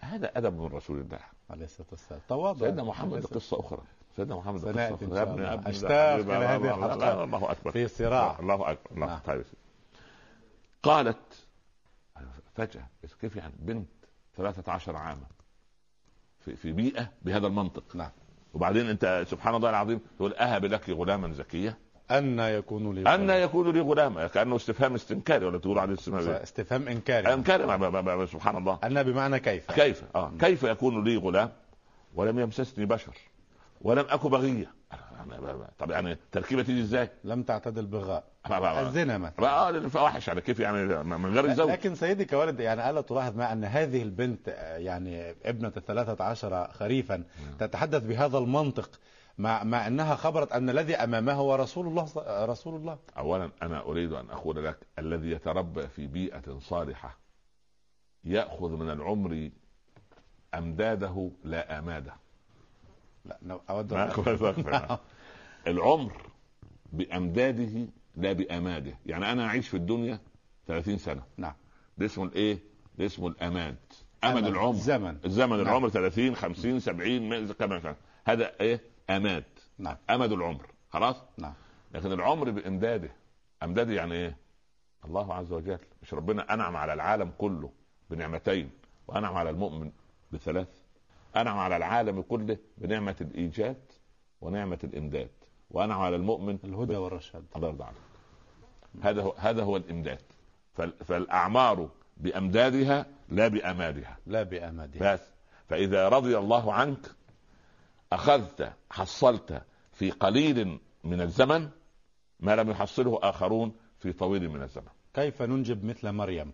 هذا أدب من رسول الله. عليه الصلاة والسلام. تواضع. سيدنا محمد قصة أخرى. سيدنا محمد قصة أخرى. إلى الله- هذه الحلقة. الله أكبر. في صراع. الله أكبر. الله نعم. طيب. قالت فجأة كيف يعني بنت 13 عاما في في بيئة بهذا المنطق. نعم. وبعدين أنت سبحان الله العظيم تقول أهب لك غلاما زكيا أن يكون لي أن يكون لي غلام كأنه استفهام استنكاري ولا تقول عليه استفهام؟ استفهام إنكاري. ما- سبحان الله. أن بمعنى كيف؟ كيف؟ آه. كيف يكون لي غلام؟ ولم يمسسني بشر ولم أكن بغيا طب يعني التركيبه تيجي إزاي؟ لم تعتدل بغاء. الزنا مثلا. آه الفواحش يعني كيف يعني من غير زوج لكن سيدي كوالد يعني ألا تلاحظ مع أن هذه البنت آه، يعني ابنة الثلاثة عشر خريفا تتحدث بهذا المنطق مع مع أنها خبرت أن الذي أمامها هو رسول الله ص- رسول الله. اولا أنا أريد أن أقول لك الذي يتربى في بيئة صالحة يأخذ من العمر أمداده لا آماده. لا ما- أن- العمر بأمداده لا بآماده. يعني أنا أعيش في الدنيا 30 سنة. نعم. ده اسمه الإيه؟ ده اسمه الأماد. أمد العمر. زمن. الزمن نعم. العمر 30 50 70 مئة، كما كان هذا إيه؟ أماد. نعم. أمد العمر. خلاص؟ نعم. لكن العمر بإمداده. إمداده يعني إيه؟ الله عز وجل. مش ربنا أنعم على العالم كله بنعمتين وأنعم على المؤمن بثلاث. أنعم على العالم كله بنعمة الإيجاد ونعمة الإمداد. وأنعم على المؤمن الهدى والرشاد. الله يرضى عليك هذا هو هذا هو الإمداد. فال- فالأعمار بإمدادها لا بأمادها. لا بأمادها. بس. فإذا رضي الله عنك أخذت حصلت في قليل من الزمن ما لم يحصله آخرون في طويل من الزمن. كيف ننجب مثل مريم؟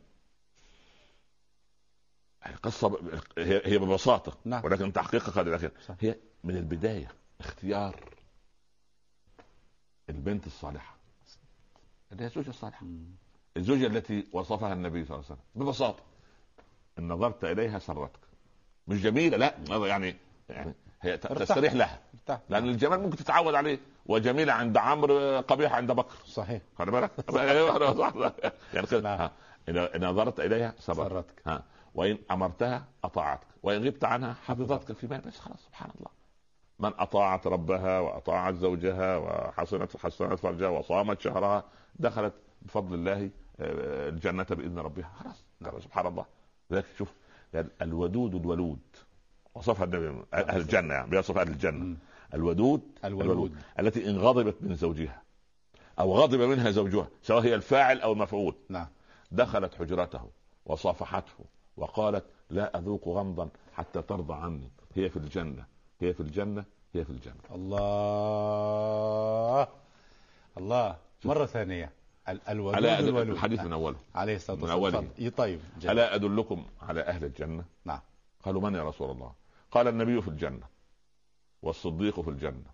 القصة هي هي ببساطة نعم. ولكن تحقيقها قد الأخير. هي من البداية اختيار البنت الصالحة. اللي هي الزوجة الصالحة. الزوجة التي وصفها النبي صلى الله عليه وسلم. ببساطة إن نظرت إليها سرتك. مش جميلة لا يعني يعني هي. تستريح لها. لأن الجمال ممكن تتعود عليه. وجميلة عند عمرو قبيحة عند بكر. صحيح. خلي بالك. يعني كده نعم. إن نظرت إليها سرتك سرتك ها. وإن أمرتها أطاعتك. وإن غبت عنها حفظتك في مال بس خلاص سبحان الله. من أطاعت ربها وأطاعت زوجها وحسنت حسنت فرجها وصامت شهرها دخلت بفضل الله آه، الجنة بإذن ربها. خلاص. سبحان الله. لذلك شوف الودود الولود. وصفها النبي أهل الجنة يعني بيصف أهل الجنة. مم. الودود الولود التي إن غضبت من زوجها أو غضب منها زوجها سواء هي الفاعل أو المفعول. نعم. دخلت حجرته وصافحته وقالت لا أذوق غمضا حتى ترضى عني. هي في الجنة هي في الجنة هي في الجنة. الله الله. مرة ثانية. ال- الولود على الولود الحديث من أوله. عليه الصلاة من والسلام. طيب جميل. ألا أدلكم على أهل الجنة؟ نعم. قالوا من يا رسول الله؟ قال النبي في الجنة والصديق في الجنة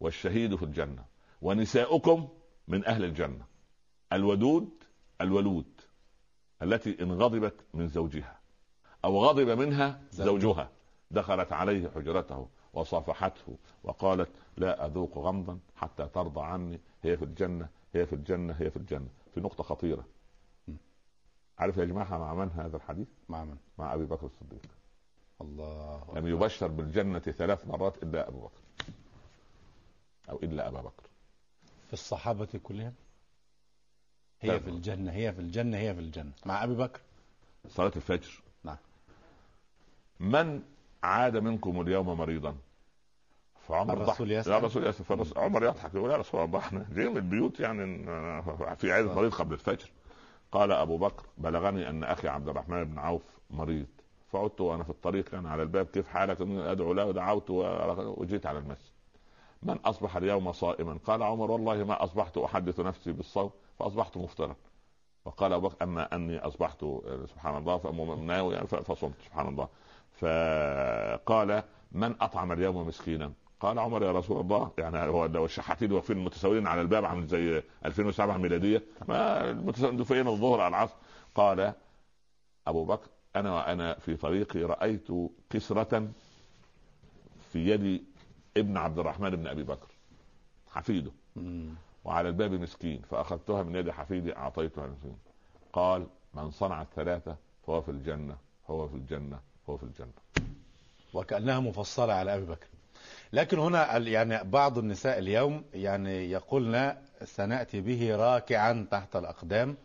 والشهيد في الجنة ونساؤكم من أهل الجنة الودود الولود التي إن غضبت من زوجها أو غضب منها زوجها. دخلت عليه حجرته وصافحته وقالت لا أذوق غمضا حتى ترضى عني هي في الجنة هي في الجنة هي في الجنة. في نقطة خطيرة. عارف يا جماعة مع من هذا الحديث؟ مع من؟ مع أبي بكر الصديق. الله. لم يبشر بالجنة ثلاث مرات إلا أبو بكر. أو إلا أبا بكر. في الصحابة كلهم؟ هي في. الجنة هي في الجنة هي في الجنة. مع أبي بكر؟ صلاة الفجر. نعم. من عاد منكم اليوم مريضا؟ فعمر الرسول. يسأل. يا رسول يسأل عمر يضحك يقول يا رسول الله إحنا جايين من البيوت يعني في عيادة مريض قبل الفجر. قال أبو بكر بلغني أن أخي عبد الرحمن بن عوف مريض. فعدت وأنا في الطريق كان على الباب كيف حالك؟ أدعو له ودعوت وجيت على المسجد. من أصبح اليوم صائما؟ قال عمر والله ما أصبحت أحدث نفسي بالصوم فأصبحت مفطرا وقال أبو أما أني أصبحت سبحان الله ناوي فصمت سبحان الله. فقال من أطعم اليوم مسكينا؟ قال عمر يا رسول الله يعني هو لو الشحاتين واقفين متساويين على الباب عامل زي 2007 ميلادية ما المتساويين الظهر على العصر. قال أبو بكر أنا وأنا في طريقي رأيت كسرة في يد ابن عبد الرحمن بن أبي بكر حفيده. وعلى الباب مسكين فأخذتها من يد حفيدي أعطيتها المسكين قال من صنع الثلاثة فهو في الجنة هو في الجنة هو في الجنة. وكأنها مفصلة على أبي بكر. لكن هنا يعني بعض النساء اليوم يعني يقولن سنأتي به راكعا تحت الأقدام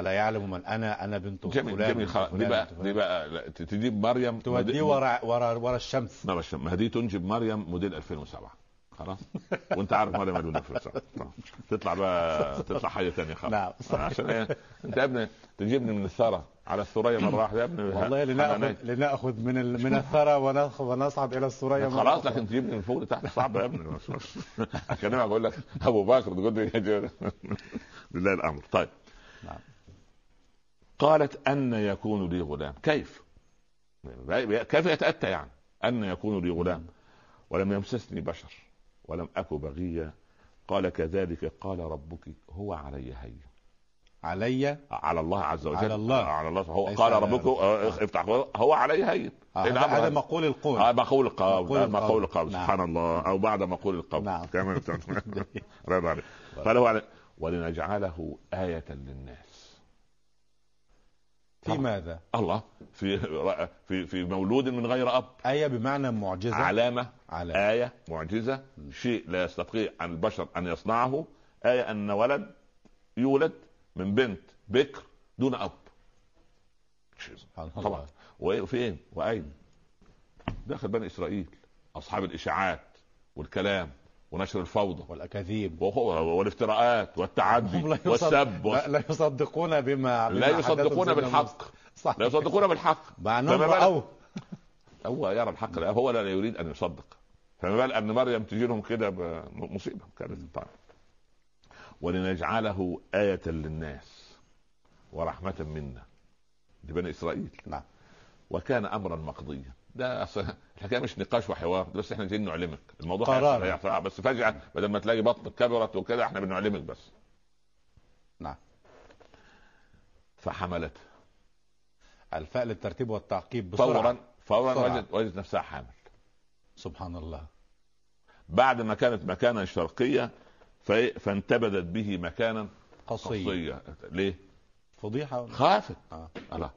ألا يعلم من أنا؟ أنا بنت جميل فلان جميل خلاص دي بقى دي بقى تجيب مريم توديه ورا ورا ورا الشمس. ورا الشمس ما دي تنجب مريم موديل 2007 خلاص؟ وأنت عارف مريم موديل 2007 تطلع بقى تطلع حاجة ثانية خلاص. نعم. عشان إيه؟ أنت يا ابني تجيبني من الثرى. على الثريا مره واحدة يا ابني. والله لناخذ لنأخذ من من الثرى ونصعد إلى الثريا خلاص لكن تجيبني من فوق لتحت. صعب يا ابني. عشان أقول لك أبو بكر تقول لي لله الأمر. طيب. نعم. قالت أن يكون لي غلام. كيف؟ كيف يتأتى يعني؟ أن يكون لي غلام. ولم يمسسني بشر ولم أك بغيا قال كذلك قال ربك هو علي هين. علي؟ على الله عز وجل. على الله. على الله. هو قال ربك آه، افتح هو علي هين. آه هذا مقول القول. آه مقول القول. مقول القول. نعم. سبحان الله. أو بعد مقول القول. نعم. كما قال هو ولنجعله آية للناس. في ماذا؟ الله. في في في مولود من غير أب. آية بمعنى معجزة. علامة, علامة. آية معجزة. شيء لا يستطيع عن البشر أن يصنعه. آية أن ولد يولد من بنت بكر دون أب. طبعا. وفين؟ وأين؟ داخل بني إسرائيل. أصحاب الإشاعات والكلام. ونشر الفوضى. والأكاذيب. والافتراءات والتعدي والسب لا يصدقون بما, بما لا يصدقون بالحق. صح. لا يصدقون بالحق. مع انهم هو يرى الحق. لا هو لا يريد أن يصدق. فما بال أن مريم تجي لهم كده مصيبة. كانت طيب ولنجعله آية للناس ورحمة منا. لبني إسرائيل. نعم. وكان أمرا مقضيا. ده أصل الحكاية مش نقاش وحوار بس إحنا جايين نعلمك. الموضوع قرار. بس فجأة بدل ما تلاقي بطنك كبرت وكده إحنا بنعلمك بس. نعم. فحملت. الفاء للترتيب والتعقيب بسرعة. فورا فورا وجدت وجدت نفسها حامل. سبحان الله. بعد ما كانت مكانا شرقية فانتبذت به مكانا قصية. قصية ليه؟ فضيحة. خافت. آه. الله.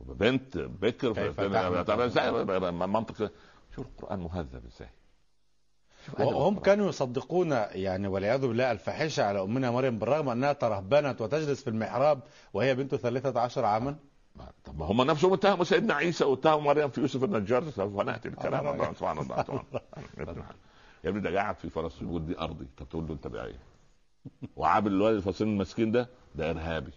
بنت بكر منطق. شوف القرآن مهذب إزاي. وهم كانوا يصدقون يعني والعياذ بالله الفاحشة على أمنا مريم بالرغم أنها ترهبنت وتجلس في المحراب وهي بنت 13 عاما. طب ما هم نفسهم اتهموا سيدنا عيسى واتهموا مريم في يوسف النجار. سوف نأتي الكلام الله سبحان الله يا ابني ده قاعد في فلسطين يقول دي أرضي. طب تقول له أنت بايه وعامل الولد الفلسطيني المسكين ده ده إرهابي.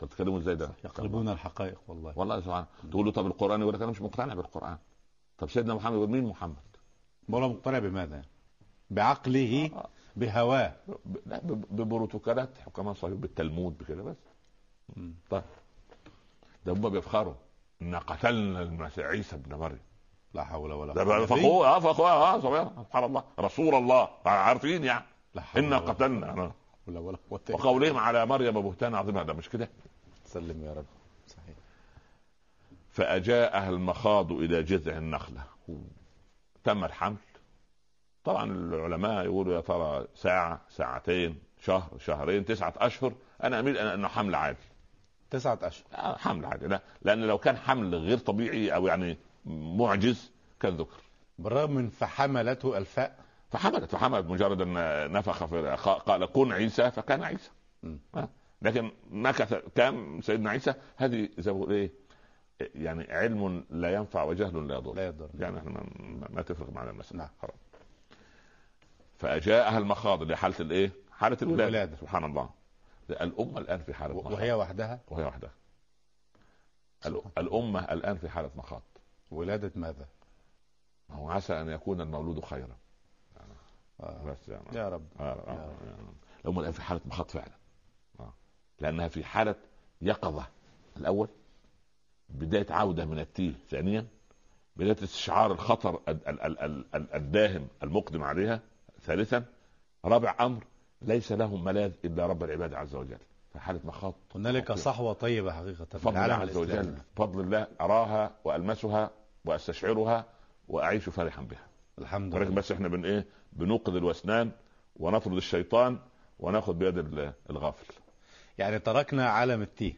طب تتكلموا إزاي ده؟ يقلبون الحقائق والله. والله سبحان تقول له طب القرآن يقول لك أنا مش مقتنع بالقرآن. طب سيدنا محمد يقول مين محمد؟ والله مقتنع بماذا؟ بعقله آه. بهواه. لا ببروتوكولات حكماء صحيح بالتلمود بكده بس. طيب. ده هم بيفخروا. إن قتلنا عيسى ابن مريم. لا حول ولا قوة فخوه آه فخوه آه سبحان الله. رسول الله. عارفين يعني. انا قتلنا. ولا ولا وقولهم على مريم بهتان عظيم هذا مش كده؟ سلم يا رب. صحيح. فأجاءها المخاض إلى جذع النخلة. تم الحمل. طبعا العلماء يقولوا يا ترى ساعة ساعتين شهر شهرين تسعة أشهر. أنا أميل أنه حمل عادي. تسعة أشهر. آه حمل عادي. لا لأن لو كان حمل غير طبيعي أو يعني معجز كان ذكر. بالرغم من فحملته الفاء فحملت فحملت مجرد أن نفخ في قال كن عيسى. فكان عيسى. لكن مكث كم سيدنا عيسى هذه زي ما إيه يعني علم لا ينفع وجهل لا يضر. لا يضر. يعني إحنا ما, ما تفرق معنا المسألة. نعم. خلاص. فأجاءها المخاض اللي حالة الإيه؟ حالة الولادة. الولادة. سبحان الله. الأمة الآن في حالة وهي وحدها؟ وهي وحدها. ال- الأمة الآن في حالة مخاض. ولادة ماذا؟ هو عسى أن يكون المولود خيرا. آه. بس يعني يا رب. آه. آه آه. الأمة الآن في حالة مخاض فعلا. لأنها في حالة يقظة. الأول بداية عودة من التيه. ثانيا بداية استشعار الخطر ال- ال- ال- ال- ال- الداهم المقدم عليها. ثالثا رابع أمر ليس لهم ملاذ إلا رب العباد عز وجل. في حالة مخاض هنالك صحوة طيبة حقيقة في بفضل الله عز وجل بفضل الله أراها وألمسها وأستشعرها وأعيش فرحا بها. الحمد ولكن لله. بس إحنا بن إيه؟ بنوقظ الوسنان ونطرد الشيطان ونأخذ بيد ال- الغافل. يعني تركنا عالم التيه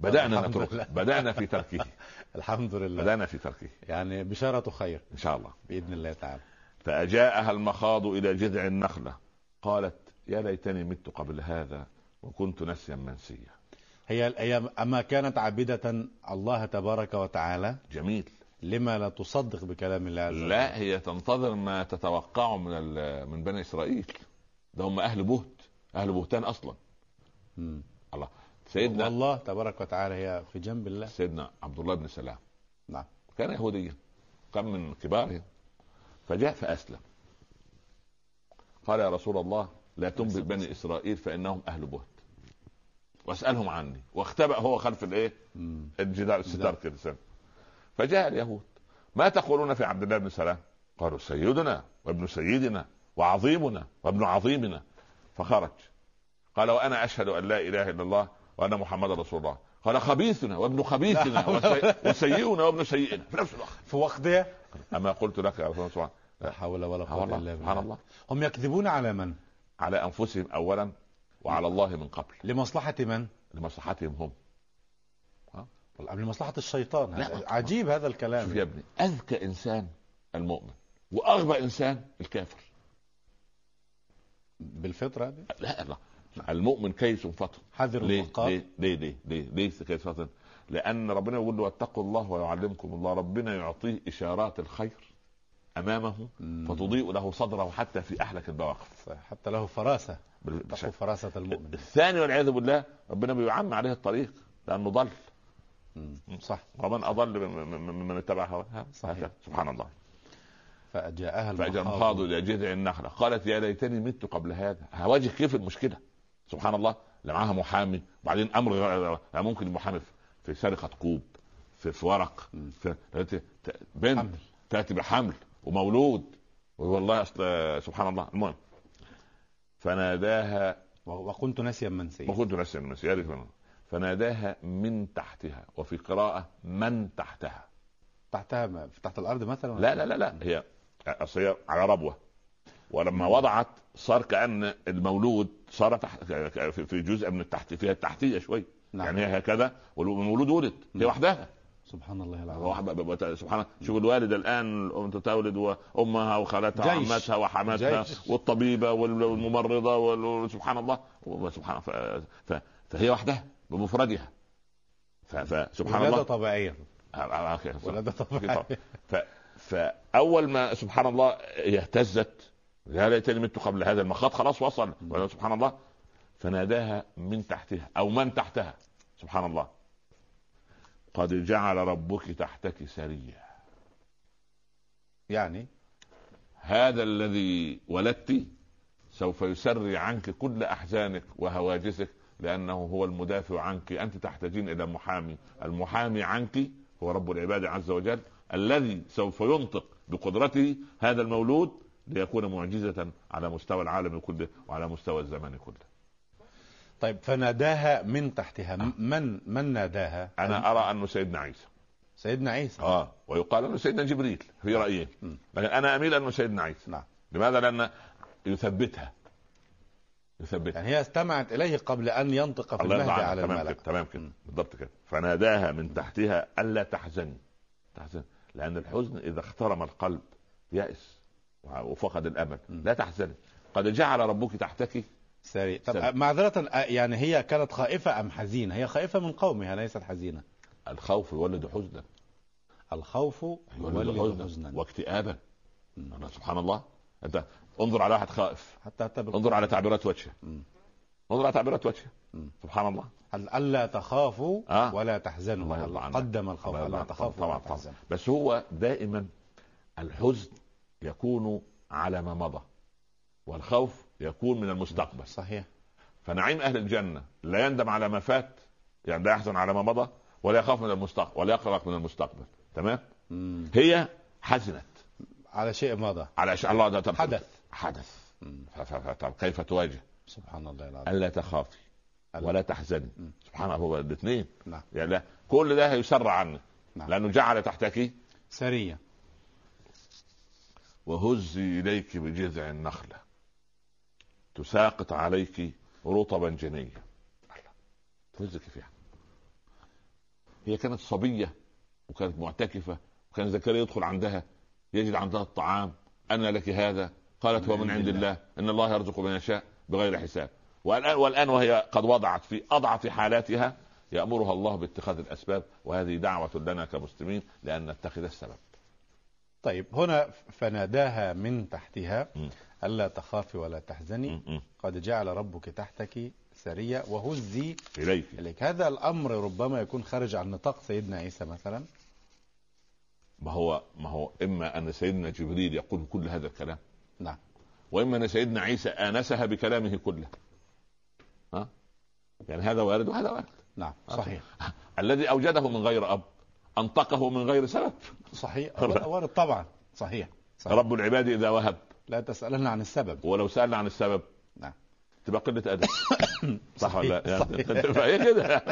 بدأنا الحمد نترك. لله. بدأنا في تركه. الحمد لله. بدأنا في تركه. يعني بشارة خير. إن شاء الله. بإذن الله تعالى. فأجاءها المخاض إلى جذع النخلة. قالت يا ليتني مت قبل هذا وكنت نسيا منسيا. هي هي أما كانت عابدة الله تبارك وتعالى جميل. لما لا تصدق بكلام الله عز وجل؟ لا هي تنتظر ما تتوقعه من من بني إسرائيل. ده هم أهل بهت. أهل بهتان أصلا. مم. الله. سيدنا والله تبارك وتعالى هي في جنب الله. سيدنا عبد الله بن سلام. نعم. كان يهوديا. كان من كبارهم فجاء فأسلم. قال يا رسول الله لا تنبئ بني إسرائيل فإنهم أهل بهت. واسألهم عني. واختبأ هو خلف الإيه؟ الجدار الستار كده. فجاء اليهود. ما تقولون في عبد الله بن سلام؟ قالوا سيدنا وابن سيدنا وعظيمنا وابن عظيمنا. فخرج. قال وأنا أشهد أن لا إله إلا الله وأن محمد رسول الله. قال خبيثنا وابن خبيثنا وسي... وسيئنا وابن سيئنا. في نفس الوقت. في وقتها أما قلت لك يا رسول الله لا حول ولا قوة والله إلا سبحان بالله. الله. هم يكذبون على من؟ على أنفسهم اولا وعلى الله من قبل. لمصلحة من؟ لمصلحتهم هم. لمصلحة الشيطان. لا. عجيب هذا شوف يا الكلام ابني أذكى إنسان المؤمن وأغبى إنسان الكافر. بالفطرة هذه لا لا. المؤمن كيس فطن حذر ليه؟ ليه؟ ليه؟ ليه؟ ليه؟ ليه كيس فطن لأن ربنا يقول له واتقوا الله ويعلمكم الله. ربنا يعطيه إشارات الخير أمامه. فتضيء له صدره حتى في احلك البواقف. حتى له فراسة. بال- تقوا فراسة المؤمن. الثاني والعياذ بالله ربنا بيعم عليه الطريق لأنه ضل. صح. ومن أضل من- من من اتبع هواه. صحيح. سبحان الله. فجاءها فاجا المخاض المخاض إلى جذع النخلة. قالت يا ليتني مت قبل هذا. هواجه كيف المشكلة؟ سبحان الله اللي معاها محامي. وبعدين أمر غير- يعني ممكن المحامي في- سرقة كوب في, في ورق. في بنت. تأتي بحمل ومولود. والله أصل سبحان الله. المهم فناداها وكنت ناسيا منسيا كنت ناسيا المسيح يا ريت أنا. فناداها من تحتها وفي قراءة من تحتها. تحتها ما- تحت الأرض مثلا؟ لا لا لا لا هي أصل هي على ربوة. ولما وضعت صار كأن المولود صار تحت في- جزء من التحت فيها التحتية شوي نعم. يعني هي هكذا والمولود ولد هي نعم. وحدها سبحان الله العظيم سبحان الله شوف الوالده الآن الأم تولد وأمها وخالتها. وعمتها وحماتها. والطبيبة وال- والممرضة وال- سبحان الله وسبحان ف... ف... فهي وحدها بمفردها. فسبحان الله طبيعية آه، آه، أوكي. ولادة طبيعية ف... فأول ما سبحان الله هي اهتزت يا ليتني مت قبل هذا المخاض خلاص وصل. سبحان الله. فناداها من تحتها أو من تحتها. سبحان الله. قد جعل ربك تحتك سريا. يعني؟ هذا الذي ولدت سوف يسري عنك كل أحزانك وهواجسك لأنه هو المدافع عنك. أنت تحتاجين إلى محامي. المحامي عنك هو رب العباد عز وجل الذي سوف ينطق بقدرته هذا المولود ليكون معجزة على مستوى العالم كله وعلى مستوى الزمان كله. طيب فناداها من تحتها. م- من من ناداها؟ أنا أرى أنه سيدنا عيسى. سيدنا عيسى. آه ويقال أنه سيدنا جبريل في رأيين م. لكن أنا أميل أنه سيدنا عيسى. نعم. لماذا؟ لأن يثبتها. يثبتها. يعني هي استمعت إليه قبل أن ينطق في الله المهد على. تمام الملك. كده تمام كده. بالضبط كده. فناداها من تحتها ألا تحزني. تحزن لأن الحزن إذا اخترم القلب يأس. وفقد الأمل. لا تحزني قد جعل ربك تحتك سريع طب سريع. معذرة آه، يعني هي كانت خائفة أم حزينة هي خائفة من قومها ليست حزينة الخوف يولد حزنا الخوف يولد يولد حزنا واكتئابا م. سبحان الله أنت انظر على واحد خائف حتى حتى. انظر على تعبيرات وجهه. انظر على تعبيرات وجهه. سبحان الله هل ألا تخافوا آه. ولا تحزنوا الله. قدم الخوف عنك. تخافوا طبعا طبعا بس هو دائما الحزن يكون على ما مضى والخوف يكون من المستقبل. صحيح. فنعيم أهل الجنة لا يندم على ما فات يعني لا يحزن على ما مضى ولا يخاف من المستقبل ولا يقلق من المستقبل. تمام؟ مم. هي حزنت. على شيء مضى. على شاء الله ده حدث. حدث. طب كيف تواجه؟ سبحان الله العظيم. ألا تخافي ألا. ولا تحزني. مم. سبحان الله هو الاثنين. نعم. يعني كل ده يسرع عنك. نعم. لأنه جعل تحتك سرية وهزي إليك بجذع النخله تساقط عليك رطبا جنيا تهزك فيها. هي كانت صبية وكانت معتكفة وكان زكريا يدخل عندها يجد عندها الطعام. أنا لك هذا؟ قالت هو من عند الله. إن الله يرزق من يشاء بغير حساب. والان والآن وهي قد وضعت في اضعف حالاتها. يأمرها الله باتخاذ الأسباب. وهذه دعوة لنا كمسلمين لأن نتخذ السبب. طيب هنا فناداها من تحتها. ألا تخافي ولا تحزني. قد جعل ربك تحتك سرية وهزي إليك. إليك. هذا الأمر ربما يكون خارج عن نطاق سيدنا عيسى مثلا. ما هو ما هو إما أن سيدنا جبريل يقول كل هذا الكلام. نعم. وإما أن سيدنا عيسى آنسها بكلامه كله. ها؟ يعني هذا وارد وهذا وارد. نعم صحيح. الذي أوجده من غير أب. أنطقه من غير سبب. صحيح. وارد طبعا. صحيح. صحيح. رب العباد إذا وهب. لا تسألنا عن السبب. ولو سألنا عن السبب. نعم. تبقى قلة أدب. صح ولا لا؟ يعني فهي كده؟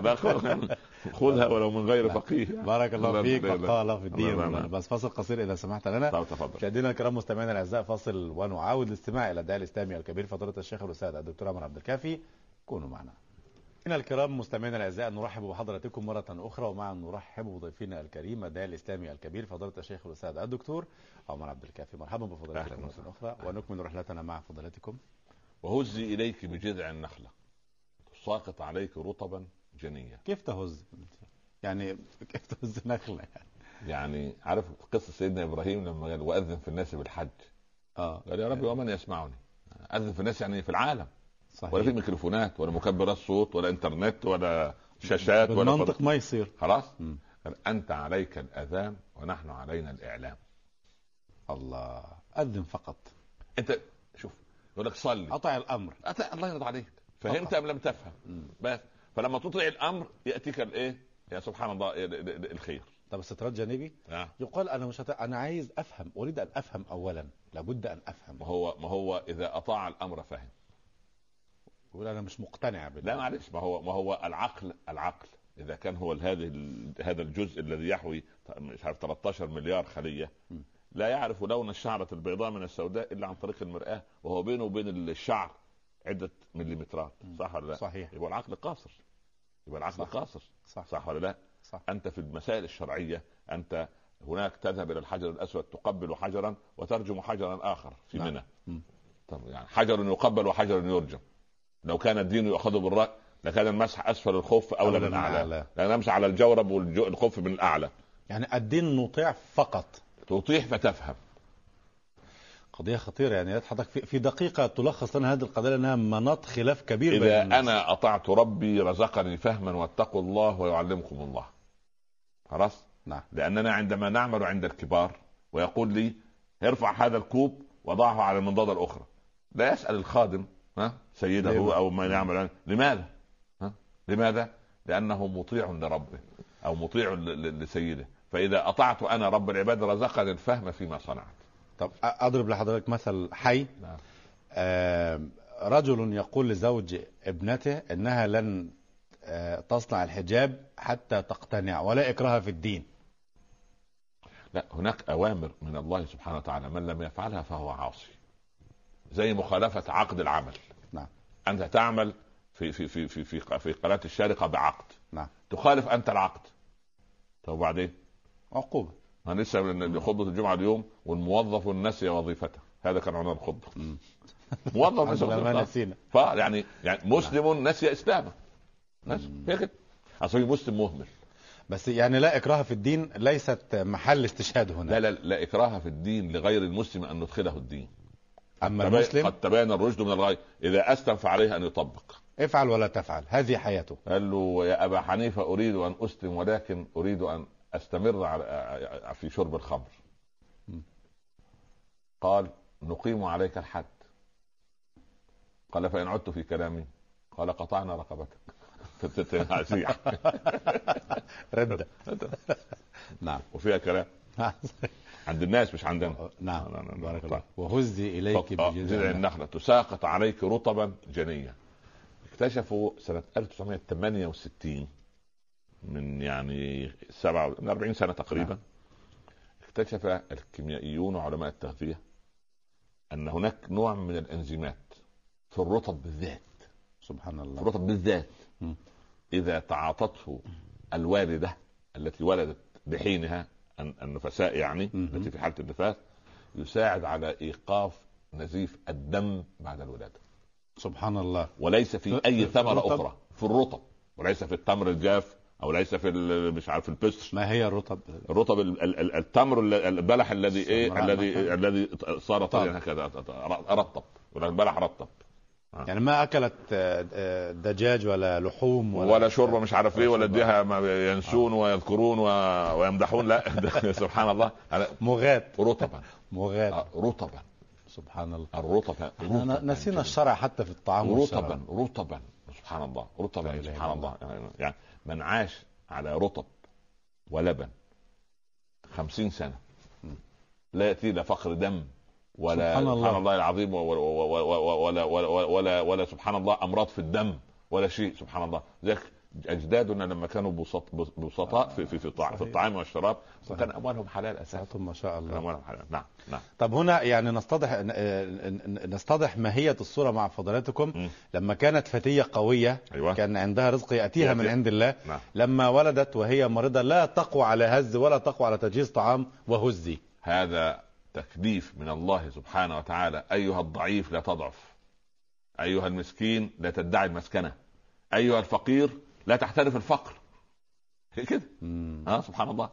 لا، خذ- خذها ولو من غير نعم. فقيه. بارك الله فيك. وقال في الدين. بس فاصل قصير إذا سمحت لنا. طب تفضل. مشاهدينا الكرام مستمعينا الأعزاء فاصل ونعاود الاستماع إلى الداعي الإسلامي الكبير فضيلة الشيخ الأستاذ الدكتور عمر عبد الكافي. كونوا معنا. إن الكرام مستمعينا الأعزاء نرحب بحضراتكم مرة أخرى ومعا نرحب بضيفنا الكريم الداعي الإسلامي الكبير فضيلة الشيخ الأستاذ الدكتور عمر عبد الكافي. مرحبا بفضيلتكم مره أخرى ونكمل رحلتنا مع فضيلتكم. وهزي إليك بجذع النخلة. تساقط عليك رطبا جنيا كيف تهز؟ يعني كيف تهز نخلة؟ يعني؟ يعني عارف قصة سيدنا إبراهيم لما قال وأذن في الناس بالحج. آه. قال يا رب ومن يسمعني؟ أذن في الناس يعني في العالم. صحيح. ولا في ميكروفونات ولا مكبرات صوت ولا انترنت ولا شاشات ولا بالمنطق ما يصير. خلاص. قال أنت عليك الأذان ونحن علينا الإعلام. الله. أذن فقط. أنت شوف يقول لك صلي. اطع الأمر. أت- الله يرضى عليك. فهمت. أم لم تفهم. بس. فلما تطيع الأمر يأتيك الايه يا سبحان الله ال- ال- الخير. طب استطراد جانبي نعم يقال أنا مش هت... أنا عايز أفهم أريد أن أفهم اولا. لابد أن أفهم. ما هو ما هو إذا أطاع الأمر فهم. يقول أنا مش مقتنع بالله لا معلش ما هو ما هو العقل العقل إذا كان هو هذه هذا الجزء الذي يحوي مش عارف 13 مليار خلية. لا يعرف لون الشعرة البيضاء من السوداء إلا عن طريق المرآة وهو بينه وبين الشعر عدة مليمترات صح ولا لا؟ صحيح يبقى العقل قاصر يبقى العقل صح. قاصر صح صح ولا لا؟ صح أنت في المسائل الشرعية أنت هناك تذهب إلى الحجر الأسود تقبل حجرا وترجم حجرا آخر في نعم. منى. طب يعني حجر يقبل وحجر يرجم لو كان الدين يؤخذ بالرأي لكان المسح أسفل الخف اولى من أعلى. لأن امسح على الجورب والخف من الأعلى. يعني الدين نطيع فقط. تطيح فتفهم. قضية خطيرة يعني حضرتك في, دقيقة تلخص لنا هذه القضية لأنها مناط خلاف كبير بين اذا الناس. أنا أطعت ربي رزقني فهما واتقوا الله ويعلمكم الله. خلاص؟ نعم. لأننا عندما نعمل عند الكبار ويقول لي ارفع هذا الكوب وضعه على المنضدة الأخرى. لا يسأل الخادم ها سيده ليه؟ أو من يعمل. لماذا؟ ها؟ لماذا؟ لأنه مطيع لربه أو مطيع لسيده فإذا أطعت أنا رب العباد رزقني الفهم فيما صنعت طب أضرب لحضرتك مثل حي نعم. آم، رجل يقول لزوج ابنته إنها لن آه، تصنع الحجاب حتى تقتنع ولا إكراه في الدين لا هناك أوامر من الله سبحانه وتعالى من لم يفعلها فهو عاصي زي مخالفة عقد العمل. نعم. أنت تعمل في في في في في, في قناة الشارقة بعقد. نعم. تخالف أنت العقد. طب وبعدين؟ عقوبة. أنا لسه من خطبة الجمعة اليوم والموظف نسي وظيفته. هذا كان عنوان الخطبة. موظف نسي ما وظيفته. نسينا. فيعني يعني مسلم نسي إسلامه. نسي. هي كده أصل مسلم مهمل. بس يعني لا إكراه في الدين ليست محل استشهاد هنا. لا لا لا إكراه في الدين لغير المسلم أن ندخله الدين. أما المسلم قد تبين الرشد من الغي. إذا اسلم فعليه أن يطبق. افعل ولا تفعل. هذه حياته. قال له يا أبا حنيفة أريد أن أسلم ولكن أريد أن أستمر على في شرب الخمر. قال نقيم عليك الحد. قال فإن عدت في كلامي. قال قطعنا رقبتك. ردة نعم. وفيها كلام. عند الناس مش عندنا. نعم. لا، لا. بارك طيب. الله وهزي إليك بجذع جذع النخل. النخلة. تساقط عليك رطبا جنيا اكتشفوا سنة 1968 من يعني سبعة من 40 سنة تقريبا اكتشف الكيميائيون وعلماء التغذية أن هناك نوع من الأنزيمات في الرطب بالذات. سبحان في الله الرطب بالذات. م. إذا تعاطته الوالدة التي ولدت بحينها النفساء يعني. التي في حالة النفاس يساعد على إيقاف نزيف الدم بعد الولادة سبحان الله وليس في أي ثمرة؟ أخرى في الرطب وليس في التمر الجاف أو ليس في مش عارف البستر ما هي الرطب الرطب ال- ال- ال- التمر ال- البلح الذي إيه الذي. الذي صار. طريا هكذا رطب البلح رطب يعني ما أكلت آه، آه، دجاج ولا لحوم ولا, ولا شوربة مش عارف إيه ولا. إديها ما ينسون ويذكرون و- ويمدحون لا. سبحان الله. مغات. رطبا. مغات. آه، رطبا. سبحان الله. الرطب نسينا جداً. الشرع حتى في الطعام. رطبا رطبا. سبحان الله. رطبا سبحان الله. يعني- يعني من عاش على رطب ولبن خمسين سنة لا يأتي لا فقر دم. ولا سبحان الله. سبحان الله العظيم ولا ولا ولا, ولا, ولا, ولا سبحان الله أمراض في الدم ولا شيء. سبحان الله. ذلك أجدادنا لما كانوا بسط بسطاء في في في, في صحيح. الطعام والشراب صحيح. كان أموالهم حلال ساعتهم ما شاء الله. أموالهم حلال. نعم نعم. طب هنا يعني نستضح ن- نستضح ماهية الصورة مع فضلاتكم. لما كانت فتية قوية أيوة. كان عندها رزق يأتيها من. عند الله. نعم. لما ولدت وهي مريضة لا تقوى على هز ولا تقوى على تجهيز طعام وهزي. هذا تكليف من الله سبحانه وتعالى. أيها الضعيف لا تضعف. أيها المسكين لا تدعي المسكنة. أيها الفقير لا تحترف الفقر. كده. ها سبحان الله.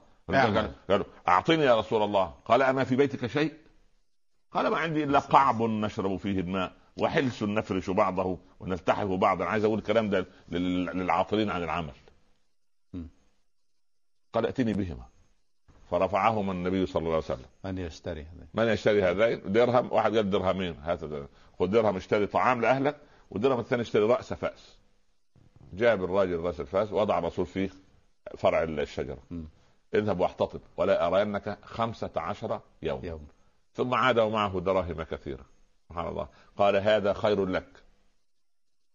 قالوا أعطني يا رسول الله. قال أما في بيتك شيء؟ قال ما عندي إلا قعب نشرب فيه الماء وحلس نفرش بعضه ونلتحف بعضا. عايز أقول الكلام ده لل- للعاطلين عن العمل. قال ائتني بهما. فرفعهما النبي صلى الله عليه وسلم. من يشتري هذا من يشتري هذين؟ درهم واحد قال درهمين درهم. خذ درهم اشتري طعام لأهلك والدرهم الثاني اشتري رأس فأس. جاب الراجل رأس الفأس وضع الرسول فيه فرع الشجرة. م. اذهب واحتطب ولا ارينك خمسة عشر يوم. يوم. ثم عاد ومعه دراهم كثيرة. سبحان الله. قال هذا خير لك.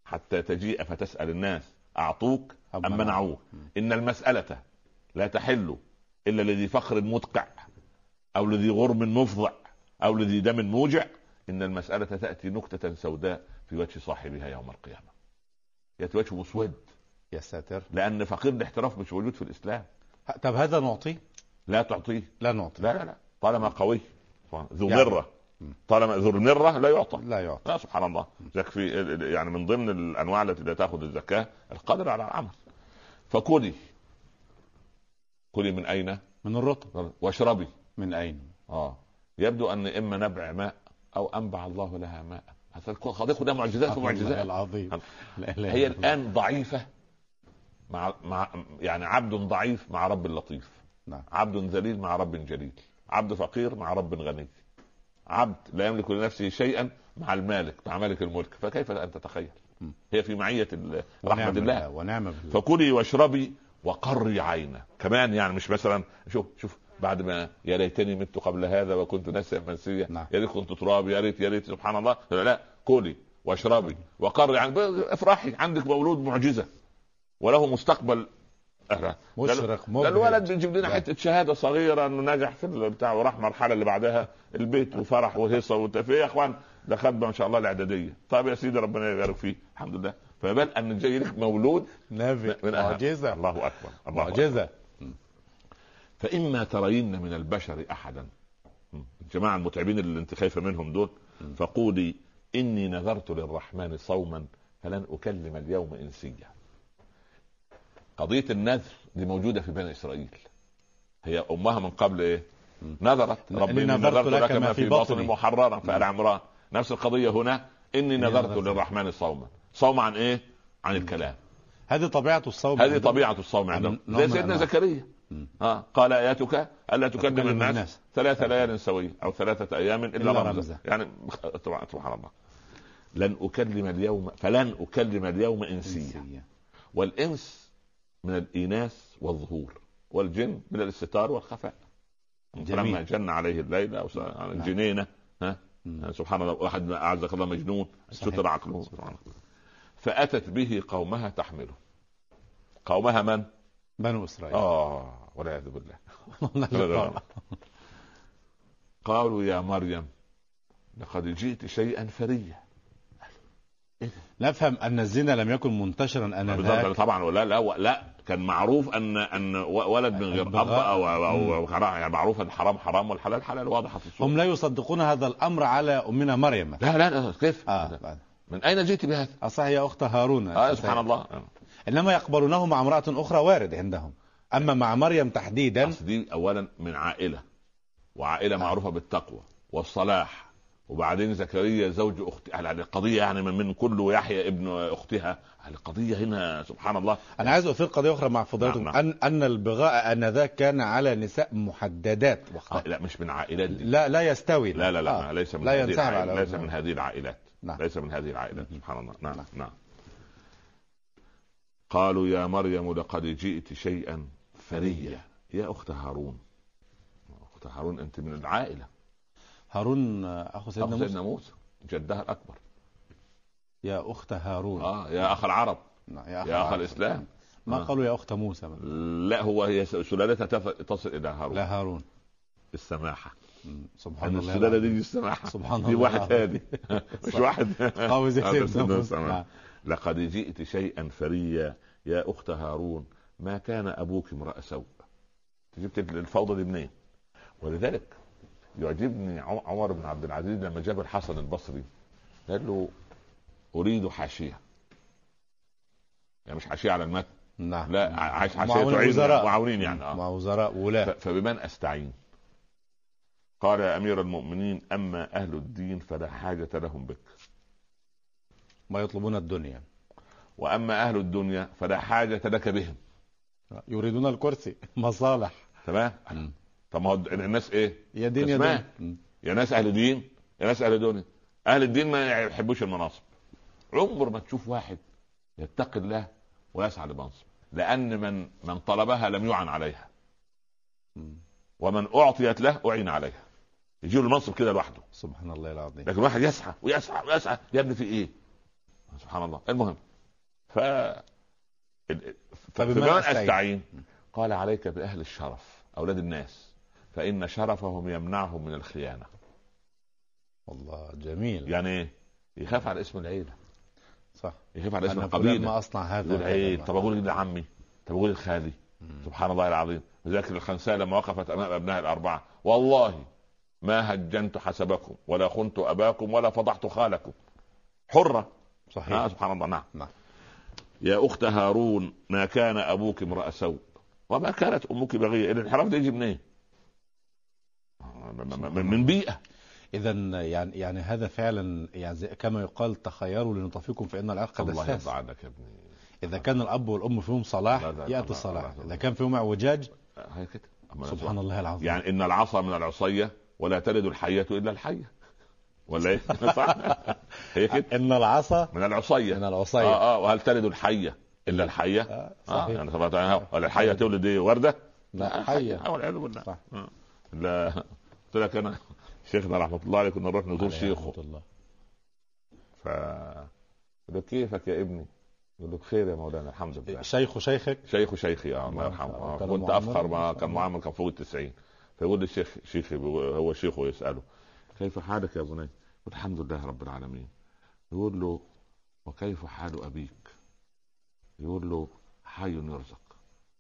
حتى تجيء فتسأل الناس أعطوك أم منعوك؟ إن المسألة لا تحل إلا لذي فخر مدقع أو لذي غرم مفضع أو لذي دم موجع. إن المسألة تأتي نكتة سوداء في وجه صاحبها يوم القيامة. يأتي وجهه مسود. يا ساتر. لأن فقير الاحتراف مش موجود في الإسلام. ه- طب هذا نعطيه لا تعطيه. لا نعطي. لا لا لا. طالما قوي. ذو يعني. مرة. طالما ذو المرة لا يعطى. لا يعطي لا سبحان الله. ذاك في يعني من ضمن الأنواع التي لا تأخذ الزكاة القدر على العمل. فكلي كلي من أين؟ من الرطب واشربي. من أين؟ آه. يبدو أن إما نبع ماء أو أنبع الله لها ماء. هذا القضية كلها معجزات ومعجزات. العظيم. إله هي. الآن ضعيفة مع مع يعني عبد ضعيف مع رب لطيف. نعم. عبد ذليل مع رب جليل. عبد فقير مع رب غني. عبد لا يملك لنفسه شيئا مع المالك مع مالك الملك. فكيف أن تتخيل. هي في معية رحمة الله. ونعم بالله. فكلي واشربي وقري عينه. كمان يعني مش مثلا شوف شوف بعد ما يا ليتني مت قبل هذا وكنت ناسيا منسيا نعم. يا ريت كنت تراب يا ريت يا ريت سبحان الله. لا, لا كلي واشربي. وقري عينك افرحي عندك مولود معجزة. وله مستقبل. مشرق ده مبهج. الولد بيجيب لنا. حتة شهادة صغيرة إنه نجح في البتاع وراح المرحله اللي بعدها البيت وفرح وهيصة وتفيه يا إخوان ده خد ما شاء الله الإعدادية. طيب يا سيدي ربنا يبارك فيه الحمد لله. فبال أن جاي لك مولود نبي. من أهم. معجزة. الله أكبر. الله أكبر. معجزة. فإما ترين من البشر أحدا. الجماعه المتعبين اللي أنت خايفة منهم دول فقولي إني نذرت للرحمن صوما فلن أكلم اليوم إنسيا. قضية النذر دي موجودة في بني إسرائيل. هي أمها من قبل إيه؟ نذرت. ربي نذرت نذرت لك ما في بطني. محررا فال عمران. نفس القضية هنا. إني نذرت. للرحمن صوما. صوم عن إيه عن الكلام هذه طبيعة الصوم هذه. طبيعة الصوم عندهم زي سيدنا أنواع. زكريا. آه. قال آياتك ألا تكلم الناس, الناس. ثلاث ليال سويه أو ثلاثة أيام إلا, إلا رمزا. يعني طبعا سبحان الله لن أكلم اليوم فلن أكلم اليوم إنسيا. والإنس من الاناث والظهور والجن من الاستتار والخفاء جميل. فلما جن عليه الليل أو نعم. الجنينه ها مم. سبحان الله واحد أعزك الله مجنون. ستر عقله سبحان الله فأتت به قومها تحمله. قومها من؟ بنو إسرائيل. آه والعياذ بالله. قالوا يا مريم لقد جئت شيئا فريا نفهم أن الزنا لم يكن منتشرا بالضبط. انذاك طبعا لا لا لا. كان معروف أن أن ولد من غير أب. أو أو, يعني معروف أن الحرام حرام والحلال حلال واضحه في الصورة. هم لا يصدقون هذا الأمر على أمنا مريم. لا لا لا كيف؟ بعد. من أين جئت بهذا؟ أصح يا أخت هارون. آه سبحان الله. إنما يقبلونه مع امرأة أخرى وارد عندهم. أما مع مريم تحديدا دي اولا من عائلة وعائلة معروفة بالتقوى والصلاح. وبعدين زكريا زوج اخت يعني القضية يعني من, من كل ويحيى ابن أختها. القضية هنا سبحان الله. أنا عايز أثير قضية أخرى مع فضيلتكم نعم، ان أن البغاء آنذاك كان على نساء محددات. آه وقتها لا مش من عائلات دي. لا لا يستوي. لا لا لا آه. ليس من لا هذه ليس. من هذه العائلات. نعم. ليس من هذه العائلات سبحان الله. نعم نعم. نعم. قالوا يا مريم لقد جئت شيئا فريا يا أخت هارون. أخت هارون أنت من العائلة. هارون آه، أخو سيدنا أخ موسى سيدنا موسى. جدها الأكبر. يا أخت هارون. آه يا أخ العرب. نعم، يا أخ هارون. الإسلام. ما آه. قالوا يا أخت موسى. لا هو هي سلالتها تصل إلى هارون. لا هارون. السماحة. مم. سبحان إن الله السلالة. دي السماحه سبحان دي الله واحد العظيم. ثاني مش واحد قوي زي سيدنا موسى موسى. نعم. لقد جئت شيئا فريا يا أخت هارون. ما كان أبوك امرأ سوء؟ جبت الفوضى دي منين؟ ولذلك يعجبني عم- عمر بن عبد العزيز لما جاب الحسن البصري. قال له أريد حاشية. يعني مش حاشية على المتن. نعم. لا حاشية تعين وزراء. معاونين يعني. مع آه. وزراء ف- ولاة فبمن أستعين؟ قال يا أمير المؤمنين أما أهل الدين فلا حاجة لهم بك. ما يطلبون الدنيا. وأما أهل الدنيا فلا حاجة لك بهم. يريدون الكرسي. مصالح. تمام. طب ما هو الناس إيه؟ يا دين يا. دين. يا ناس أهل دين يا ناس أهل دنيا أهل الدين ما يحبوش المناصب. عمر ما تشوف واحد يتقي الله ويسعى لمنصب. لأن من من طلبها لم يعن عليها. ومن أعطيت له أعين عليها. يجي له المنصب كده لوحده. سبحان الله العظيم. لكن واحد يسعى ويسعى ويسعى يا ابني في إيه؟ سبحان الله. المهم ف أستعين؟ أستعين؟ قال عليك بأهل الشرف أولاد الناس فإن شرفهم يمنعهم من الخيانة. والله جميل. يعني إيه؟ يخاف على اسم العيلة. صح. يخاف على اسم القبيلة. ما أصنع هذا عيد طب أقول لعمي طب أقول لخالي. سبحان الله العظيم. لذلك الخنساء لما وقفت أمام ابنائها الأربعة. والله ما هجنت حسبكم ولا خنت أباكم ولا فضحت خالكم. حرة. آه صحيح سبحان الله. نعم. نعم. يا أخت هارون ما كان أبوك امرأ سوء؟ وما كانت أمك بغية؟ الانحراف ده يجي منين؟ آه، من- بيئة. اذا يعني يعني هذا فعلا يعني كما يقال تخيروا لنطفيكم فإن العرق الله دساس. يرضى عنك يا ابني. إذا كان الأب والأم فيهم صلاح لا، لا، لا، ياتي لا، الصلاح. لا، لا. إذا كان فيهم اعوجاج آه، سبحان الله العظيم. يعني إن العصا من العصية ولا تلد الحية إلا الحية ولا إيه؟ صح؟ هي كده إن العصا من العصية من العصية آه آه وهل تلد الحية إلا الحية؟ آه، آه صحيح يعني طبعا ولا الحية تولد إيه وردة؟ لا حية آه والعياذ بالله صح. آه. لا قلت لك أنا شيخنا رحمة الله عليه كنا نروح نزور شيخه رحمة الله. ف كيفك يا ابني؟ يقول له بخير يا مولانا الحمد لله شيخ شيخك شيخ شيخي آه الله الله يرحمه آه. كان كنت؟ أفخر ما كان. معمر كان فوق التسعين فيقول لي الشيخ شيخي هو شيخه يسأله كيف حالك يا بني؟ يقول الحمد لله رب العالمين. يقول له وكيف حال أبيك؟ يقول له حي يرزق.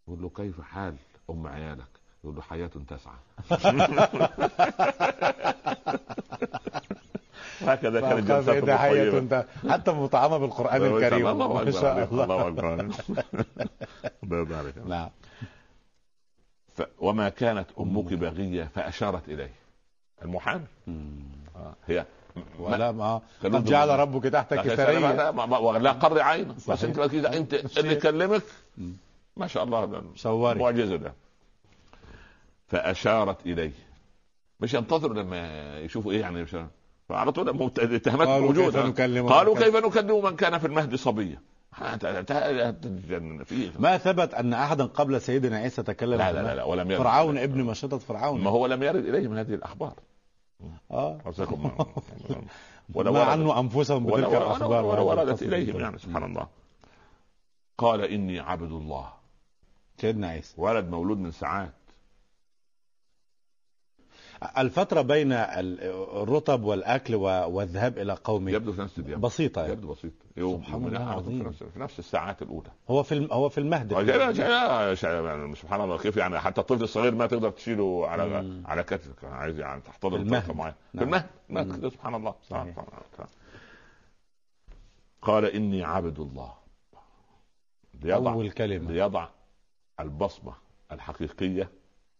يقول له كيف حال أم عيالك؟ يقول له حياة تسعى هكذا كانت حية الطيبة. انت حتى مطعمة بالقرآن الكريم. الله ما أكبر شاء الله. الله عليك. نعم. ف... وما كانت أمك بغية فأشارت إليه. المحامي. آه. هي ولا ما قد جعل ربك تحتك لا ما- ولا قر عينه بس. أنت أكيد أنت اللي يكلمك. ما شاء الله. شواري معجزة ده. فأشارت إليه. مش ينتظروا لما يشوفوا إيه يعني مش فعلى طول الاتهامات قالوا كيف موجوده قالوا كيف نكلم من كان في المهد صبيا. ما ثبت أن أحدا قبل سيدنا عيسى تكلم لا لا لا. لا ولم يرد. فرعون ابن مشيطة فرعون. ما هو لم يرد إليه من هذه الأخبار. آه. ولا ما عنوا أنفسهم بتلك الأخبار ولا وردت. إليهم يعني سبحان الله. قال إني عبد الله. سيدنا عيسى. ولد مولود من ساعات. الفترة بين ال- الرطب والأكل و- والذهاب إلى قومه يبدو في نفس بسيطة يعني. يبدو بسيط. يوم سبحان الله العظيم. في نفس, في نفس الساعات الأولى هو في الم... هو في المهد يعني سبحان الله كيف يعني حتى الطفل الصغير ما تقدر تشيله على مم. على كتفك عايز يعني تحتضن المهد. معين في نعم. المهد المهد سبحان الله صحيح. الله. قال إني عبد الله ليضع أول كلمة ليضع البصمة الحقيقية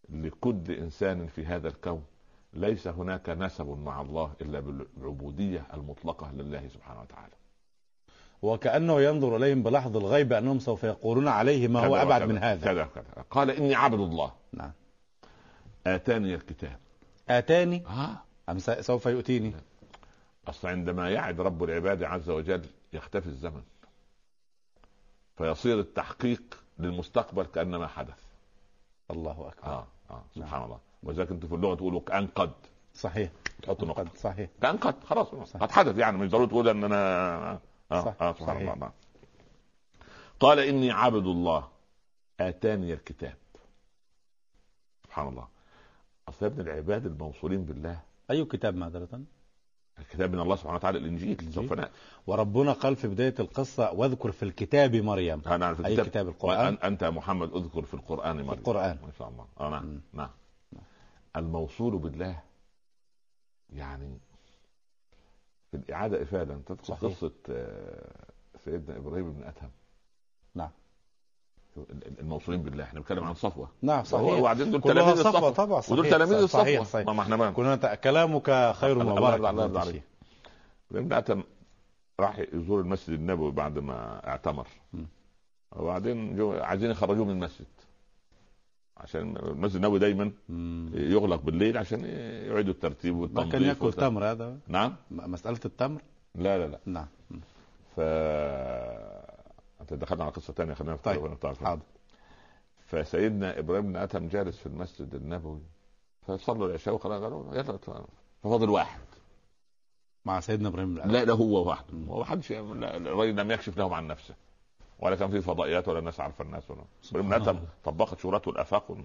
لكل إنسان في هذا الكون ليس هناك نسب مع الله إلا بالعبودية المطلقة لله سبحانه وتعالى وكأنه ينظر إليهم بلحظ الغيب أنهم سوف يقولون عليه ما هو أبعد من هذا. كذا كذا قال إني عبد الله. نعم. آتاني الكتاب. آتاني؟ آه أم سوف يؤتيني؟ أصل عندما يعد رب العباد عز وجل يختفي الزمن. فيصير التحقيق للمستقبل كأنما حدث. الله أكبر. آه آه سبحان الله. ولذلك أنتم في اللغة تقولوا كان قد صحيح. تحط نقطة. قد صحيح. كان قد خلاص قد حدث. يعني مش ضروري تقول أن أنا آه, صح، آه سبحان صحيح. الله قال إني عبد الله. آتاني الكتاب. سبحان الله. أصل يا ابن العباد الموصولين بالله. أي كتاب معذرة؟ الكتاب من الله سبحانه وتعالى الإنجيل. سوف وربنا قال في بداية القصة واذكر في الكتاب مريم. أنا عارف أي الكتاب. كتاب؟ القرآن؟ وأن- أنت يا محمد اذكر في القرآن مريم. القرآن. ما شاء الله. آه نعم. نعم. الموصول بالله يعني في الإعادة افاده تذكر صحيح. قصة آه، سيدنا إبراهيم بن ادهم نعم. الموصولين بالله إحنا بنتكلم عن صفوة. نعم صحيح. وبعدين دول تلاميذ صفوة الصفوة. طبعا ودول صحيح، تلاميذ صحيح، الصفوة. صحيح. ما إحنا ما كنا كلامك خير يرضى- الله يرضى عليك. ابن ادهم راح يزور المسجد النبوي بعد ما اعتمر. وبعدين عايزين يخرجوه من المسجد. عشان المسجد النبوي دايما. يغلق بالليل عشان يعيدوا الترتيب ما والتنظيف كان ياكل تمر هذا نعم م- مسألة التمر لا لا لا نعم. ف انت دخلنا على قصة ثانية خلينا طيب. حاضر فسيدنا إبراهيم بن ادهم جالس في المسجد النبوي فصلوا العشاء وخلاص قالوا يلا ففضل واحد مع سيدنا إبراهيم. لا ده هو واحد مم. هو حدش لا، الراجل لم يكشف لهم عن نفسه ولا كان في فضائيات ولا الناس عارفة الناس ولا. طبقت شهرته الآفاق.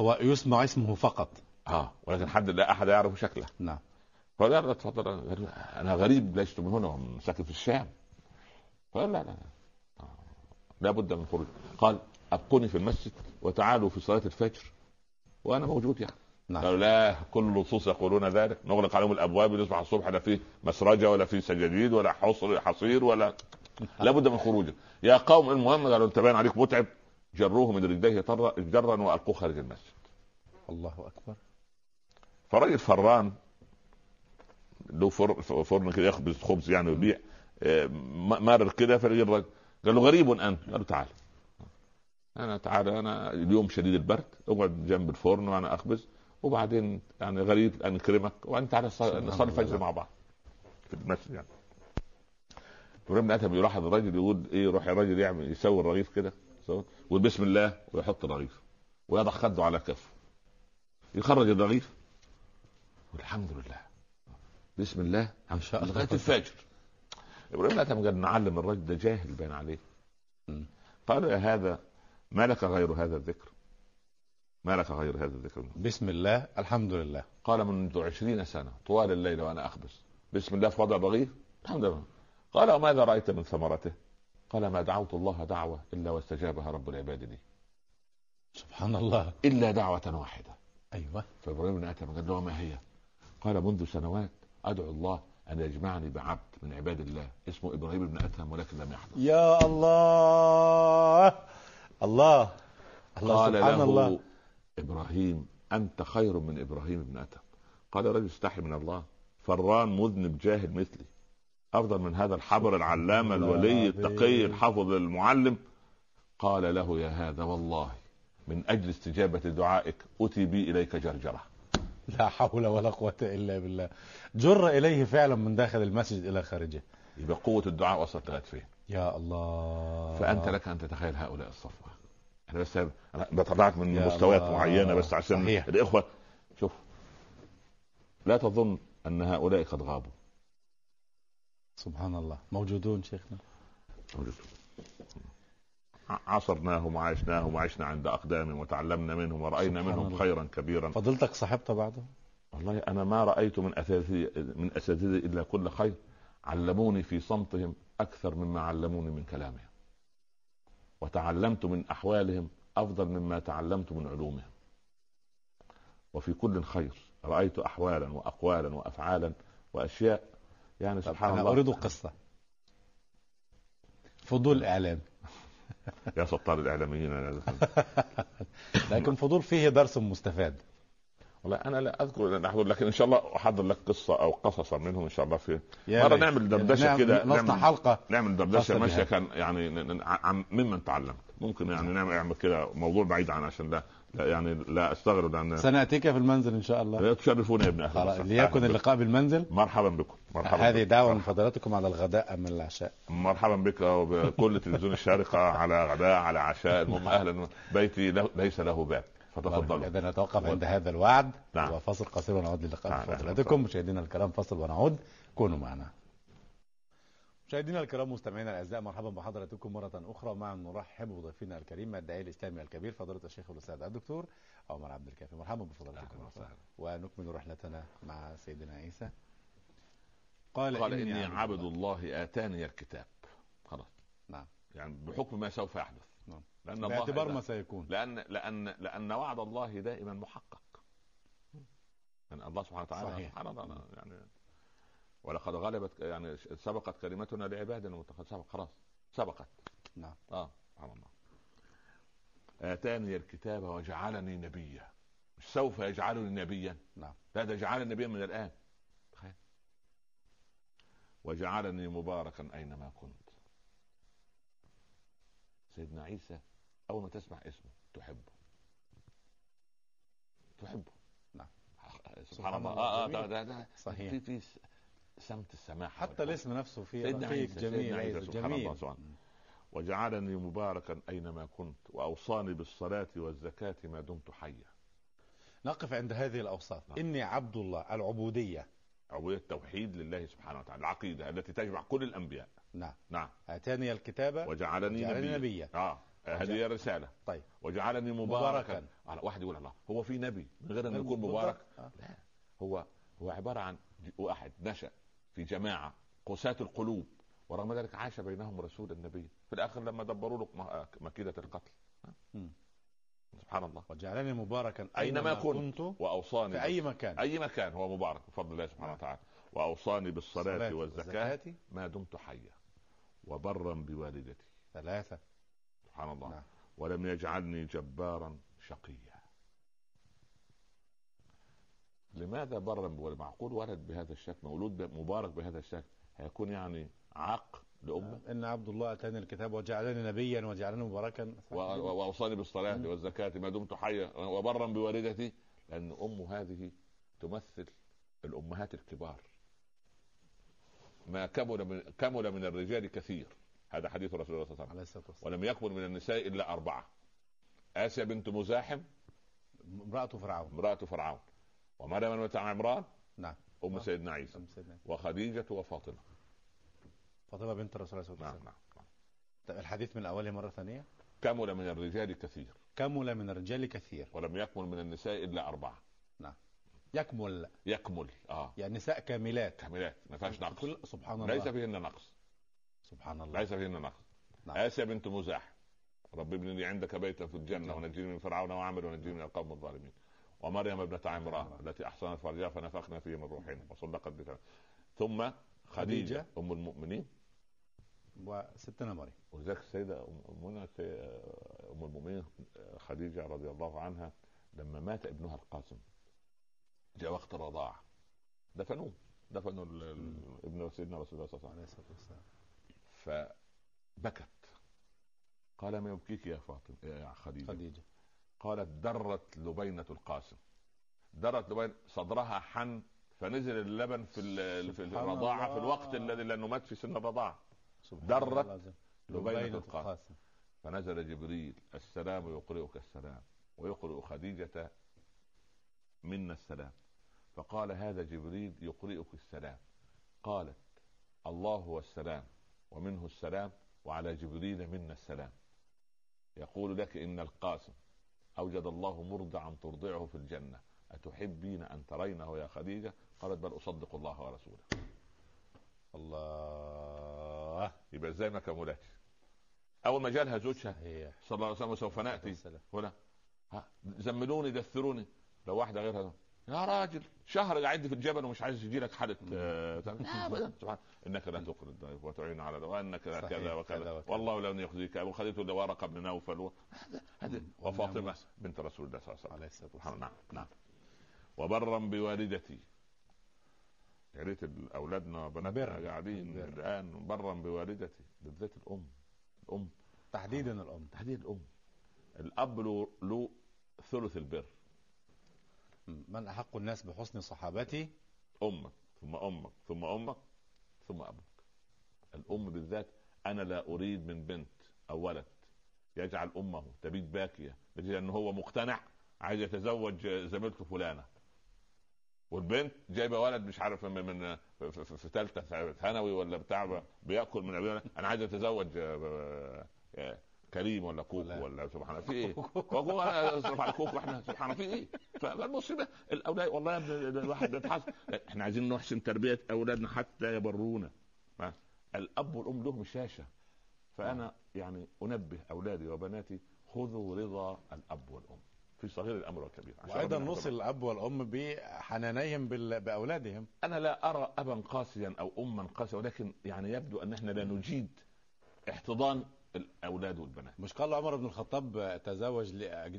هو يسمع اسمه فقط. آه ولكن حد لا أحد يعرف شكله. نعم. فقال لا تفضل أنا غريب لست من هنا ساكن في الشام. قال لا لا لا. آه، لا بد من خروج. قال أبقوني في المسجد وتعالوا في صلاة الفجر وأنا موجود يعني. نعم. قالوا لا كل اللصوص يقولون ذلك. نغلق عليهم الأبواب يصبح الصبح لا في مسرجة ولا في سجاجيد ولا حصر حصير ولا لابد من خروجه. يا قوم المهم قالوا انت باين عليك متعب. جروه من رجليه جرا وألقوه خارج المسجد. الله أكبر. فراجل فران له فر- فرن كده يخبز خبز يعني ويبيع. آه، مرر كده فلقي الراجل قال له غريب أنت. قال له تعال. أنا تعال أنا اليوم شديد البرد. اقعد جنب الفرن وأنا أخبز. وبعدين يعني غريب ان نكرمك وبعدين تعالى نصلي. الفجر مع بعض في المسجد يعني. إبراهيم بن ادهم يلاحظ الراجل يقول إيه يروح الراجل يعمل يسوي الرغيف كده يقول بسم الله ويحط الرغيف. ويضع خده على كفه. يخرج الرغيف. والحمد لله. بسم الله. ما شاء الله. لغاية الفجر. إبراهيم بن ادهم قال نعلم الرجل ده جاهل باين عليه. قال يا هذا ما لك غير هذا الذكر؟ ما لك غير هذا الذكر؟ بسم الله. الحمد لله. قال منذ عشرين سنة طوال الليل وأنا أخبز بسم الله في وضع الرغيف؟ الحمد لله. قال وماذا رأيت من ثمرته؟ قال ما دعوت الله دعوة إلا واستجابها رب العباد لي. سبحان الله. إلا دعوة واحدة. أيوه. فإبراهيم بن أدهم قال له ما هي؟ قال منذ سنوات أدعو الله أن يجمعني بعبد من عباد الله. اسمه إبراهيم بن أدهم ولكن لم يحدث يا الله. الله. الله قال سبحان له الله. إبراهيم أنت خير من إبراهيم بن ادهم قال الرجل استحي من الله. فران مذنب جاهل مثلي. أفضل من هذا الحبر العلامة الولي التقي الحافظ المعلم. قال له يا هذا والله من أجل استجابة دعائك أتي بي إليك جرجرة. لا حول ولا قوة إلا بالله. جر إليه فعلا من داخل المسجد إلى خارجه. يبقى قوة الدعاء وصلت لغايه فين يا الله. فأنت لك أن تتخيل هؤلاء الصفوة. أنا بس أنا بطلعك من يا مستويات. معينة بس عشان صحيح. الإخوة. شوف لا تظن أن هؤلاء قد غابوا. سبحان الله. موجودون شيخنا. ع- عصرناهم وعايشناهم وعشنا عند اقدامهم وتعلمنا منهم ورأينا سبحان منهم الله. خيرا كبيرا. فضلتك صاحبت بعده والله أنا ما رأيت من اساتذتي من اساتذتي إلا كل خير. علموني في صمتهم أكثر مما علموني من كلامهم. وتعلمت من أحوالهم أفضل مما تعلمت من علومهم. وفي كل خير رأيت احوالا واقوالا وافعالا وأشياء يعني سبحان أنا الله. أريد قصة فضول إعلام يا سطار الإعلاميين لكن فضول فيه درس مستفاد. والله أنا لا أذكر إن أحضر لكن إن شاء الله أحضر لك قصة أو قصصا منهم إن شاء الله في ريت. نعمل دردشة نعم- كده، نعمل- حلقة. نعمل دردشة ماشية. كان يعني عن ممن تعلمت ممكن يعني نعمل نعمل كده موضوع بعيد عن عشان لا, لا يعني لا أستغرب لأن سنأتيك في المنزل إن شاء الله. لا تشرفون يا ابن أهل. ليكن. اللقاء بالمنزل. مرحبا بكم مرحبا هذه. دعوة من فضلاتكم على الغداء أم العشاء مرحبا بك وبكل تلفزيون الشارقة على غداء على عشاء. المهم أهلا. بيتي له ليس له باب. فتفضلوا. إذا نتوقف عند هذا الوعد نعم. وفاصل قصير ونعود للقاء نعم. بفضلاتكم مشاهدينا الكرام فاصل ونعود. كونوا معنا. مشاهدينا الكرام مستمعينا الأعزاء مرحبا بحضراتكم مرة أخرى. مع نرحب بضيفنا الكريم الداعي الإسلامي الكبير فضيلة الشيخ الأستاذ الدكتور عمر عبد الكافي. مرحبا بفضلاتكم. ونكمل رحلتنا مع سيدنا عيسى. قال, قال إني عبد الله آتاني الكتاب. خلاص. نعم. يعني بحكم ما سوف يحدث. نعم. لأن الله باعتبار ما سيكون. لأن لأن لأن وعد الله دائما محقق. يعني الله سبحانه وتعالى صحيح. سبحان الله يعني ولقد غلبت يعني سبقت كلمتنا لعبادنا سبق خلاص سبقت. نعم. آه سبحان الله. آتاني الكتاب وجعلني نبيا. مش سوف يجعلني نبيا؟ نعم. لا ده جعلني نبيا من الآن. تخيل. وجعلني مباركا أينما كنت. سيدنا عيسى أول ما تسمع اسمه تحبه. تحبه. نعم. سبحان سبحان الله. الله، آه آه جميل. ده ده صحيح. في سمت السماحه حتى. الاسم نفسه فيه سيدنا رقيق عيسى، جميل سيدنا عيسى، سبحان الله جميل. سبحان وجعلني مباركا أينما كنت وأوصاني بالصلاة والزكاة ما دمت حيا. نقف عند هذه الأوصاف. نعم. إني عبد الله العبودية. عبودية التوحيد لله سبحانه وتعالى العقيدة التي تجمع كل الأنبياء. نعم. نعم. أتاني الكتاب وجعلني وجعلني نبيا. آه هذه هي الرسالة. طيب. وجعلني مباركا. مباركاً. واحد يقول الله هو في نبي من غير أن يكون بالضبط. مبارك؟ آه. لا. هو هو عبارة عن واحد نشأ. في جماعة قساة القلوب ورغم ذلك عاش بينهم رسول النبي. في الآخر لما دبروا له م- مكيدة القتل. سبحان الله. وجعلني مباركا أينما كنت وأوصاني في أي مكان. أي مكان هو مبارك بفضل الله سبحانه وتعالى. وأوصاني بالصلاة والزكاة والزكاة. ما دمت حيا وبرا بوالدتي. ثلاثة. سبحان الله. نعم. ولم يجعلني جبارا شقيا. لماذا برا بوالدتي معقول ولد بهذا الشكل مولود مبارك بهذا الشكل؟ هيكون يعني عاق لأمة؟ إن عبد الله أتاني الكتاب وجعلني نبيا وجعلني مباركا. و- و- وأوصاني بالصلاة مم. والزكاة ما دمت حيا وبرا بوالدتي لأن امه هذه تمثل الأمهات الكبار. ما كمل من كمل من الرجال كثير. هذا حديث رسول الله صلى الله عليه وسلم. ولم يكمل من النساء إلا أربعة. آسيا بنت مزاحم امرأة فرعون. امرأة فرعون. ومريم بنت عمران؟ نعم. أم نعم. سيدنا عيسى. أم سيدنا وخديجة وفاطمة. فاطمة بنت الرسول صلى الله عليه نعم وسلم نعم. طيب الحديث من أوله مرة ثانية؟ كمل من الرجال كثير؟ كمل من الرجال كثير؟ ولم يكمل من النساء إلا أربعة. يكمل. يكمل آه. يعني نساء كاملات. كاملات ما فيهاش نقص. كل سبحان الله. ليس فيهن نقص. سبحان الله. ليس فيهن نقص. نعم. آسيا بنت مزاح. رب ابن لي عندك بيتا في الجنة الجنة. ونجيني من فرعون وعمل ونجيني من القوم الظالمين. ومريم ابنة عمران التي أحصنت فرجها فنفخنا فيه من روحنا وصدقت بكلام ثم خديجة خديجة. أم المؤمنين. وستنا مريم. ولذلك السيدة أم- أمنا سي- أم المؤمنين خديجة رضي الله عنها لما مات ابنها القاسم جاء وقت الرضاعة. دفنوه. دفنوا ابن سيدنا رسول الله صلى الله عليه وسلم. فبكت. قال ما يبكيك يا فاطمة يا خديجة؟ خديجة. قالت درت لبينة القاسم. درت لبينة صدرها حن فنزل اللبن في في الرضاعة. في الوقت الذي لأنه مات في سن الرضاعة. درت لبينة القاسم. القاسم. فنزل جبريل السلام يقرئك السلام ويقرئ خديجة منا السلام. فقال هذا جبريل يقرئك السلام. قالت الله هو السلام ومنه السلام وعلى جبريل منا السلام. يقول لك إن القاسم أوجد الله مرضعا ترضعه في الجنة. أتحبين أن ترينه يا خديجة؟ قالت بل أصدق الله ورسوله. الله يبقى إزاي ما كملتش؟ أول ما جالها زوجها صلى الله عليه وسلم سوف نأتي. السلام. هنا. زملوني دثروني. لو واحدة غيرها يا راجل شهر قاعد في الجبل ومش عايز يجي لك حالة آه، لا ابدا. سبحان إنك لا تقري الضيف وتعين على وإنك لا كذا كذا وكذا. وكذا. والله لن يخزيك. وخذيته لورقه بن نوفل. هذا. وفاطمه. بنت رسول الله صلى الله عليه وسلم. نعم نعم. وبرا بوالدتي. يا ريت أولادنا وبناتنا. قاعدين. الآن برا بوالدتي بالذات الأم. الأم. تحديدا الأم. تحديد الأم. الأب له ثلث البر. من أحق الناس بحسن صحابتي؟ أمك ثم أمك ثم أمك ثم أبوك. الأم بالذات أنا لا أريد من بنت أو ولد يجعل أمه تبيت باكية لأنه هو مقتنع عايز يتزوج زميلته فلانة. والبنت جايبة ولد مش عارف من في- ثالثه ثانوي ولا بتاع بيأكل من أبيه. أنا عايز اتزوج آه، آه، كريم ولا كوكو ولا- ولا سبحان الله. في إيه؟ كوكو على كوكو إحنا سبحان الله. في إيه؟ فالمصيبة الأولاد والله يا ابني الواحد بيتحاسب إحنا عايزين نحسن تربية أولادنا حتى يبرونا؟ الأب والأم لهم الشاشه فأنا يعني أنبه أولادي وبناتي خذوا رضا الأب والأم. في صغير الأمر والكبير. يحفظهم. الأب والأم بحنانيهم بال- بأولادهم. أنا لا أرى ابا قاسيا أو اما قاسيا ولكن يعني يبدو أن إحنا لا نجيد احتضان الأولاد والبنات. مش قال عمر بن الخطاب تزوج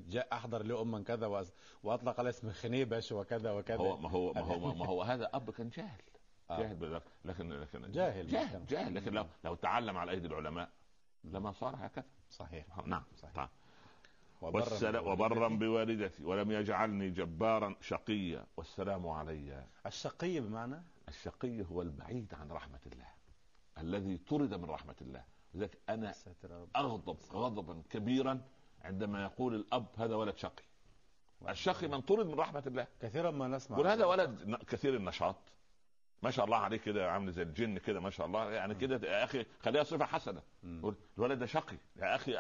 جاء أحضر لي اما كذا وأطلق على اسم خنيبش وكذا وكذا. هو ما هو ما هو ما هو هذا أب كان جاهل. آه. جاهل بذلك لكن لكن جاهل. جاهل. جاهل. لكن لو لو تعلم على أيدي العلماء لما صار هكذا. صحيح. نعم. صحيح. طيب. وبرا والسلام بوالدتي. وبرا بوالدتي. ولم يجعلني جبارا شقيا. والسلام علي. الشقي بمعنى؟ الشقي هو البعيد عن رحمة الله. الذي طرد من رحمة الله. لذلك أنا. اغضب غضبا كبيرا عندما يقول الأب هذا ولد شقي. الشقي من طرد من رحمة الله. كثيرا ما نسمع يقول هذا ولد كثير النشاط. ما شاء الله عليه كده عامل زي الجن كده ما شاء الله. يعني كده يا أخي خليها صفة حسنة. الولد ده شقي. يا أخي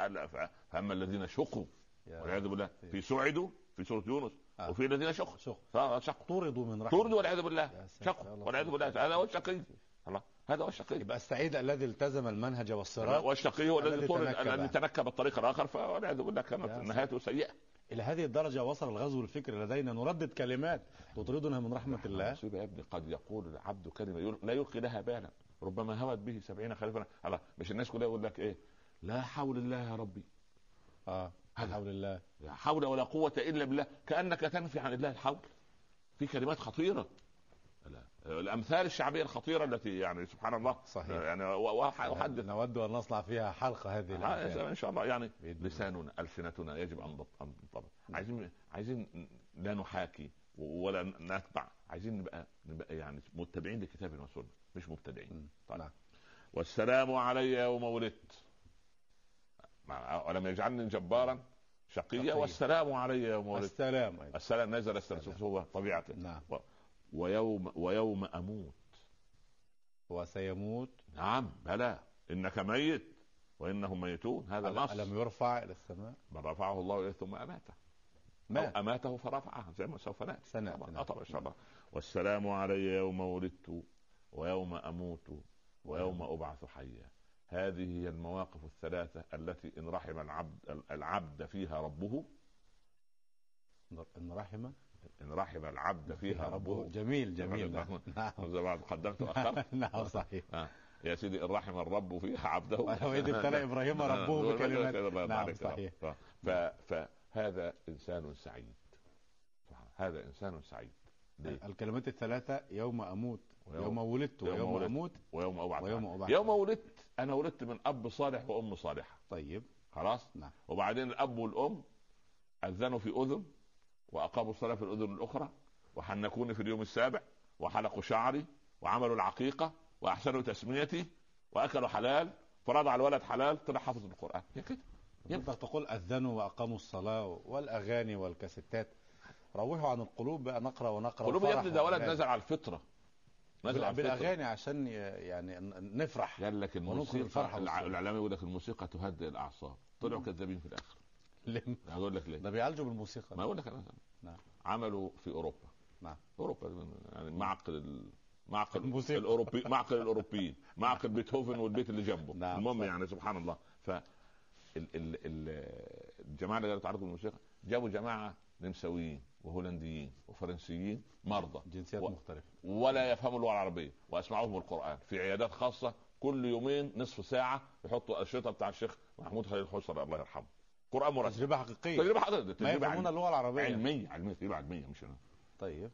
فأما الذين شقوا يا والعياذ بالله. في سعدوا في سورة يونس آه. وفي الذين شقوا. شق ف- شقوا. طردوا من رحمة طردوا والعياذ بالله. شقوا. والعياذ بالله هذا هو الشقي الله. هذا هو الشقي. يبقى السعيد الذي التزم المنهج والصراط والشقي هو الذي طرد تنكب. الذي تنكب الطريق الآخر فوالعياذ بالله كانت نهايته سيئة. إلى هذه الدرجة وصل الغزو الفكري لدينا. نردد كلمات تطردنا من رحمة الله. يا ابني قد يقول العبد كلمة يل- لا يلقي لها بالا. ربما هوت به سبعين خليفة الله مش الناس كلها يقول لك إيه؟ لا حول الله يا ربي. آه هذا. حول الله. لا حول ولا قوة إلا بالله. كأنك تنفي عن الله الحول. في كلمات خطيرة. لا. الأمثال الشعبية الخطيرة التي يعني سبحان الله صحيح. يعني أحدث نود أن نصنع فيها حلقة هذه آه،. إن شاء الله يعني. لساننا ألسنتنا يجب أن نضبط- ننضبط عايزين عايزين لا نحاكي ولا نتبع عايزين نبقى نبقى يعني متبعين لكتاب وسنه مش مبتدعين. طيب. نعم. والسلام علي يوم ولدت ولم يجعلني جبارا شقيا. والسلام علي يوم ولدت السلام. السلام نزل السلام هو طبيعته نعم ويوم ويوم أموت. وسيموت. نعم بلى. إنك ميت وإنهم ميتون. هذا نص ألم يرفع إلى السماء؟ من رفعه الله اليه ثم اماته مات. أو أماته فرفعه زي ما سوف نأتي. سنة طبعا. نعم. طبعا والسلام علي يوم ولدت ويوم أموت ويوم أبعث حيا. هذه هي المواقف الثلاثة التي إن رحم العبد العبد فيها ربه. إن رحم إن رحم العبد فيها ربه. جميل جميل. نعم. نعم. قدمت وأخرت. نعم صحيح. آه. يا سيدي إن رحم الرب فيها عبده. وإذ ابتلى إبراهيم ربه بكلمات نعم. صحيح. ف- فهذا إنسان سعيد. هذا إنسان سعيد؟ الكلمات الثلاثة يوم أموت ويوم- يوم ولدت يوم ويوم ولدت. أموت ويوم أبعث. ويوم. أبعث. يوم ولدت. أنا ولدت من أب صالح وأم صالحة. طيب. خلاص؟ نعم. وبعدين الأب والأم أذنوا في أذن. وأقاموا الصلاة في الأذن الأخرى وحنكوني في اليوم السابع وحلقوا شعري وعملوا العقيقة وأحسنوا تسميتي وأكلوا حلال فرضع الولد حلال طلع حافظ القرآن. هي كده. ينفع تقول أذنوا وأقاموا الصلاة والأغاني والكاسيتات. روحوا عن القلوب بقى نقرأ ونقرأ قلوب يا ابني ده ولد. نزل على الفطرة. نزل على الفطرة. بالأغاني عشان يعني نفرح. قال لك الموسيقى والسرور. الإعلامي يقول لك الموسيقى تهدئ الأعصاب. طلعوا كذابين في الآخر. ليه؟ هقول لك ليه. ده بيعالجوا بالموسيقى. ما أقول لك أنا. نعم. عملوا في أوروبا. نعم. أوروبا يعني معقل ال... معقل الموسيقى. الاوروبي معقل الأوروبيين. معقل بيتهوفن والبيت اللي جنبه. نعم، المهم. يعني سبحان الله. ف ال... ال... ال... الجماعة اللي قالوا تعرضوا الموسيقى جابوا جماعة نمساويين وهولنديين وفرنسيين مرضى. جنسيات و- مختلفة. ولا يفهموا اللغة العربية. وأسمعوهم القرآن. في عيادات خاصة كل يومين نصف ساعة يحطوا الشريطه بتاع الشيخ محمود خليل الحسر الله يرحمه قرآن مرتب تجربة حقيقية. تجربة حقيقية. ما تجربة يفهمون اللغة العربية. علمية علمية تجربة علمية مش أنا. طيب.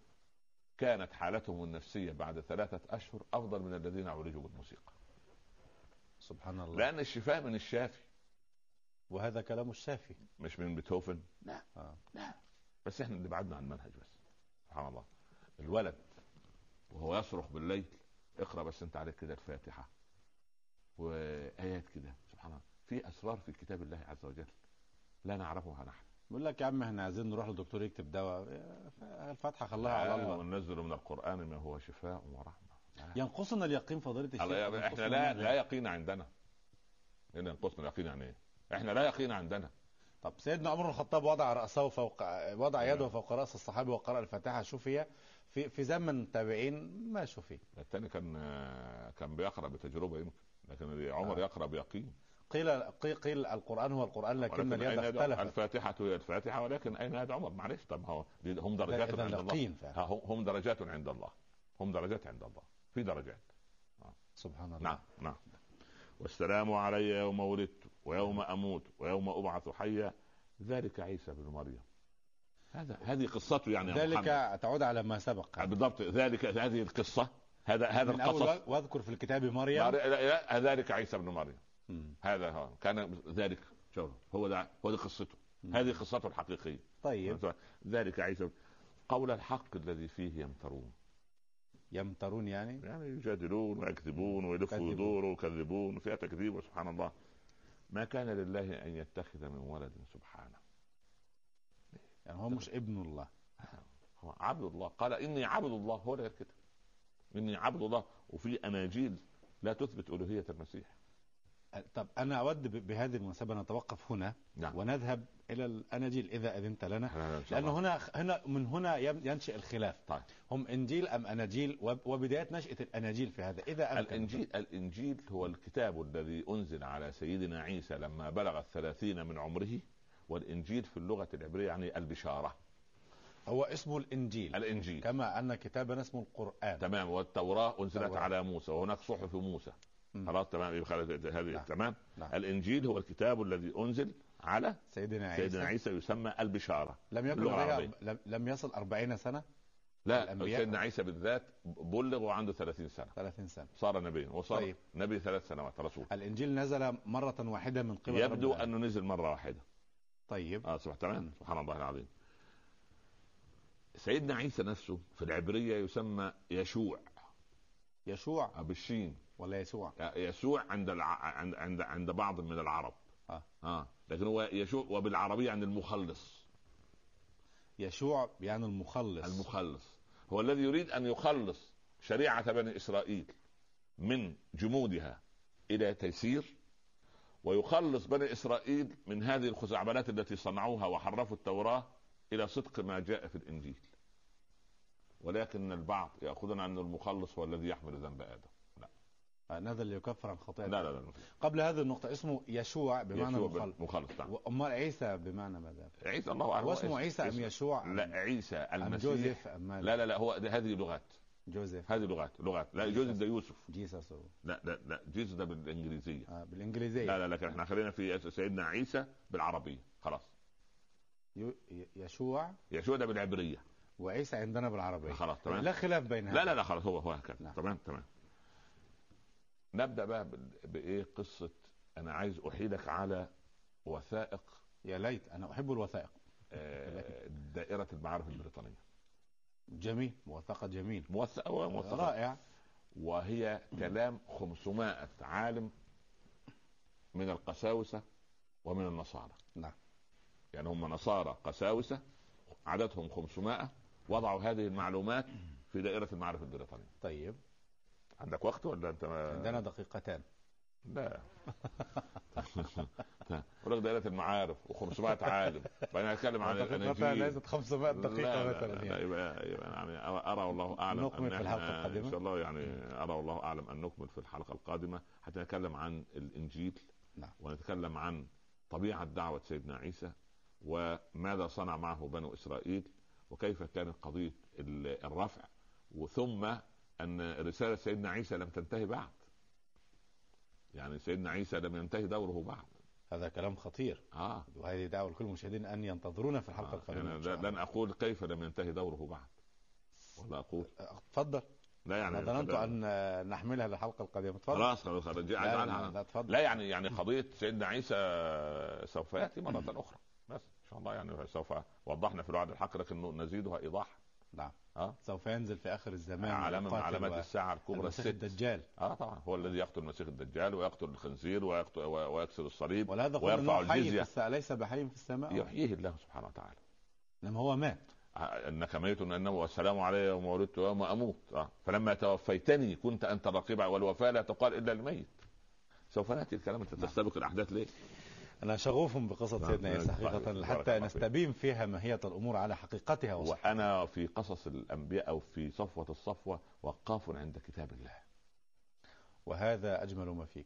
كانت حالتهم النفسية بعد ثلاثة أشهر أفضل من الذين عولجوا بالموسيقى. سبحان الله. لأن الشفاء من الشافي. وهذا كلام الشافي. مش من بيتهوفن؟ لا. آه. لا بس إحنا اللي بعدنا عن المنهج بس. سبحان الله. الولد وهو يصرخ بالليل اقرأ بس أنت عليك كده الفاتحة. وآيات كده. سبحان الله. في أسرار في كتاب الله عز وجل. لا نعرفها نحن بيقول لك يا عم إحنا عايزين نروح للدكتور يكتب دواء. الفاتحة خلاها على الله. وننزل من القرآن ما هو شفاء ورحمة. ينقصنا اليقين فضيلة الشيخ؟ إحنا لا. لا يقين عندنا. اللي ينقصنا اليقين يعني إيه؟ إحنا لا يقين عندنا. طب سيدنا عمر بن الخطاب وضع رأسه فوق وضع نعم. يده فوق رأس الصحابي وقرأ الفاتحة. شفي في في زمن تابعين ما شفي الثاني كان كان بيقرأ بتجربة يمكن لكن عمر آه. يقرأ بيقين. قيل قيل, القرآن هو القرآن لكن اليد أين يد- اختلفت. الفاتحة هي الفاتحة ولكن أين يد عمر معلش طب هو هم درجات عند الله. هم درجات عند الله. هم درجات عند الله. في درجات. سبحان الله. نعم نعم. والسلام علي يوم ولدت ويوم أموت ويوم أبعث حيا. ذلك عيسى بن مريم. هذا هذه قصته يعني يا محمد. ذلك تعود على ما سبق. بالضبط. ذلك هذه القصة. هذا هذا القصص. واذكر في الكتاب مريم. لا- لا- ذلك عيسى بن مريم. هذا هو كان ذلك شوف هو ده هو دي قصته. هذه قصته الحقيقية. طيب. ذلك عيسى. قول الحق الذي فيه يمترون. يمترون يعني؟ يعني يجادلون ويكذبون ويلفوا. ويدوروا ويكذبون فيها تكذيب وسبحان الله. ما كان لله أن يتخذ من ولد سبحانه. يعني هو مش ابن الله. هو عبد الله. قال إني عبد الله. هو غير كده إني عبد الله. وفي أناجيل لا تثبت ألوهية المسيح. طب أنا أود بهذه المناسبة نتوقف هنا نعم. ونذهب إلى الاناجيل إذا أذنت لنا. شاء لأنه. هنا هنا من هنا ين- ينشئ الخلاف. طيب. هم إنجيل أم اناجيل وب- وبداية نشأة الاناجيل في هذا. إذا أمكن. الانجيل الإنجيل هو الكتاب الذي أنزل على سيدنا عيسى لما بلغ الثلاثين من عمره والإنجيل في اللغة العبرية يعني البشارة. هو اسمه الإنجيل. الإنجيل. كما أن كتابنا اسمه القرآن. تمام. والتوراة أنزلت التوراة. على موسى وهناك صحف موسى. خلاص تمام. يبقى هذه نعم. تمام. نعم. الإنجيل هو الكتاب الذي أنزل على سيدنا عيسى. سيدنا عيسى يسمى البشارة لم يكن. لم, لم يصل أربعين سنة؟ لا. سيدنا عيسى بالذات بلغ وعنده 30 سنة. 30 سنة. صار نبيا وصار طيب. نبي ثلاث سنوات رسول. الإنجيل نزل مرة واحدة من قبل يبدو العالمين. أنه نزل مرة واحدة. طيب. آه صح تمام. سبحان الله العظيم. سيدنا عيسى نفسه في العبرية يسمى يشوع. يشوع. بالشين. ولا يسوع؟ يسوع عند الع... عند عند عند بعض من العرب. آه. آه. لكن هو يشوع وبالعربية عن المخلص. يشوع يعني المخلص. المخلص. هو الذي يريد أن يخلص شريعة بني إسرائيل من جمودها إلى تيسير ويخلص بني إسرائيل من هذه الخزعبلات التي صنعوها وحرفوا التوراة إلى صدق ما جاء في الإنجيل. ولكن البعض ياخذون أن المخلص هو الذي يحمل ذنب آدم. آه، نزل ليكفر عن خطيئة لا لا لا قبل هذه النقطة اسمه يشوع بمعنى يشوع المخلص مخلص. نعم. وأمال عيسى بمعنى ماذا؟ عيسى الله أعلم. هو اسمه عيسى أم يشوع أم- لا عيسى أم المسيح. جوزيف أم ماذا؟ لا لا لا هو ده هذه لغات. جوزيف. هذه لغات لغات. لا. جوزيف ده يوسف. جيسس لا لا لا جيسس ده بالإنجليزية. آه بالإنجليزية. لا لا لكن إحنا خلينا في سيدنا عيسى بالعربية. خلاص. يشوع. يشوع ده بالعبرية. وعيسى عندنا بالعربية. خلاص تمام. لا خلاف بين لا لا لا خلاص هو هو هكذا. نعم. تمام تمام. نبدأ بقى بإيه؟ قصة أنا عايز أحيلك على وثائق. يا ليت أنا أحب الوثائق. آه، دائرة المعارف البريطانية. جميل موثقة جميل. موثقه موثقة. رائع. وهي كلام 500 عالم من القساوسة ومن النصارى. نعم. يعني هم نصارى قساوسة عددهم 500 وضعوا هذه المعلومات في دائرة المعارف البريطانية. طيب. عندك وقت ولا انت ما... عندنا دقيقتان. لا. ولك دائرة المعارف و500 عالم. فانا اتكلم عن دقيقتان الاناجيل ليست 500 دقيقة لا لا مثلا لا يعني يبقى, يبقى يعني أرى والله أعلم نكمل في الحلقة القادمة. إن شاء الله يعني أرى والله أعلم أن نكمل في الحلقة القادمة. حتى نتكلم عن الإنجيل نعم. ونتكلم عن طبيعة دعوة سيدنا عيسى وماذا صنع معه بنو إسرائيل وكيف كانت قضية ال- الرفع. وثم أن رسالة سيدنا عيسى لم تنتهي بعد. يعني سيدنا عيسى لم ينتهي دوره بعد. هذا كلام خطير. آه. وهذه دعوة لكل المشاهدين أن ينتظرونا في الحلقة آه، القادمة يعني. لن أقول كيف لم ينتهي دوره بعد. ولا أقول. تفضل. لا يعني أنا ظننت أن نحملها للحلقة القادمة. تفضل. خلاص خلاص لا, لا, لا لا يعني يعني قضية سيدنا عيسى سوف يأتي مرة أخرى. بس إن شاء الله يعني سوف وضحنا في الوعد الحق لكن نزيدها ايضاح نعم. آه. سوف ينزل في آخر الزمان علامه من علامات و- الساعة الكبرى المسيح الست. الدجال. آه طبعا. هو الذي يقتل المسيح الدجال ويقتل الخنزير ويقتل ويكسر الصليب ولهذا ويرفع الجزية. السماء ليس بحي في السماء. يحييه الله سبحانه وتعالى. انما هو مات. إنك ميت إنه والسلام علي يوم ولدت ويوم أموت آه. فلما توفيتني كنت أنت الرقيب والوفاه لا تقال إلا الميت. سوف نأتي الكلام. أنت تستبق الأحداث ليه؟ أنا شغوف بقصة نعم. سيدنا عيسى نعم. بارك حتى. نستبين فيها ماهية الأمور على حقيقتها وصحتها وأنا في قصص الأنبياء أو في صفوة الصفوة وقاف عند كتاب الله وهذا أجمل ما فيك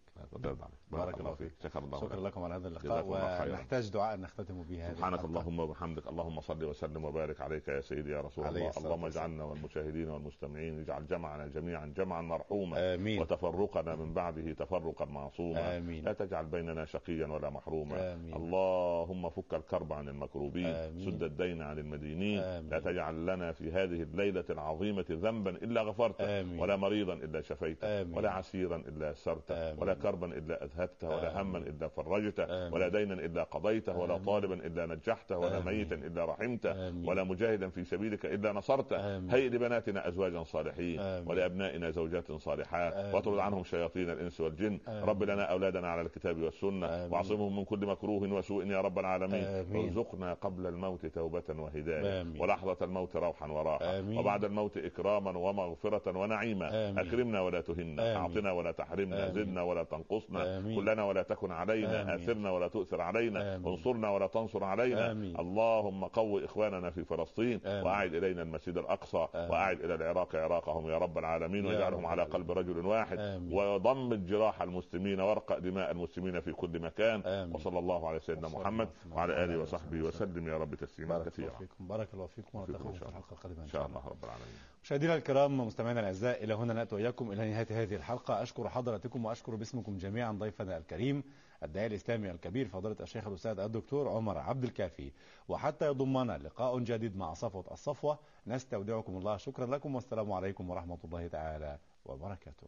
بارك, الله فيك. شكر الله شكرا لك. لكم على هذا اللقاء. ونحتاج دعاء نختتم به سبحانك. اللهم وبحمدك اللهم صل وسلم وبارك عليك يا سيدي يا رسول الله اللهم. اجعلنا والمشاهدين والمستمعين اجعل جمعنا جميعا جمعا مرحوما آمين وتفرقنا من بعده تفرقا معصوما آمين لا تجعل بيننا شقيا ولا محروما آمين. اللهم فك الكرب عن المكروبين آمين. سد الدين عن المدينين آمين. لا تجعل لنا في هذه الليلة العظيمة ذنبا إلا غفرته آمين. ولا مريضا إلا شفيته آمين. ولا عسيرا إلا يسرته آمين. ولا كربا إلا أذهبته ولا هما. إلا فرجته. ولا دينا إلا قضيته ولا. طالبا إلا نجحته ولا. ميتا إلا رحمته. ولا مجاهدا في سبيلك إلا نصرته. هيئ لبناتنا أزواجا صالحين آمين. ولأبنائنا زوجات صالحات. واطرد عنهم شياطين الإنس والجن. رب لنا أولادنا على الكتاب والسنة آمين. واعصمهم من كل مكروه وسوء يا رب العالمين. وارزقنا قبل الموت توبة وهداية آمين. ولحظة الموت روحا وراحة آمين. وبعد الموت إكراما ومغفرة ونعيما آمين. أكرمنا ولا تهنا آمين. ولا تحرمنا آمين. زدنا ولا تنقصنا آمين. كلنا ولا تكن علينا آمين. آثرنا ولا تؤثر علينا آمين. انصرنا ولا تنصر علينا آمين. اللهم قو إخواننا في فلسطين آمين. وأعد إلينا المسجد الأقصى آمين. وأعد إلى العراق عراقهم يا رب العالمين واجعلهم على. قلب رجل واحد آمين. وضمد جراح المسلمين وارقى دماء المسلمين في كل مكان آمين. وصلى الله على سيدنا محمد وعلى آله. وصحبه وسلم يا رب تسليما بارك الله كثيرا فيكم بارك الله فيكم ونلتقيكم في. الحلقة القادمة إن شاء الله رب العالمين مشاهدينا الكرام مستمعينا الأعزاء إلى هنا نأتي وإياكم إلى نهاية هذه الحلقة أشكر حضراتكم وأشكر باسمكم جميعا ضيفنا الكريم الداعي الإسلامي الكبير فضيلة الشيخ الأستاذ الدكتور عمر عبد الكافي. وحتى يضمنا لقاء جديد مع صفوة الصفوة نستودعكم الله. شكرا لكم والسلام عليكم ورحمة الله تعالى وبركاته.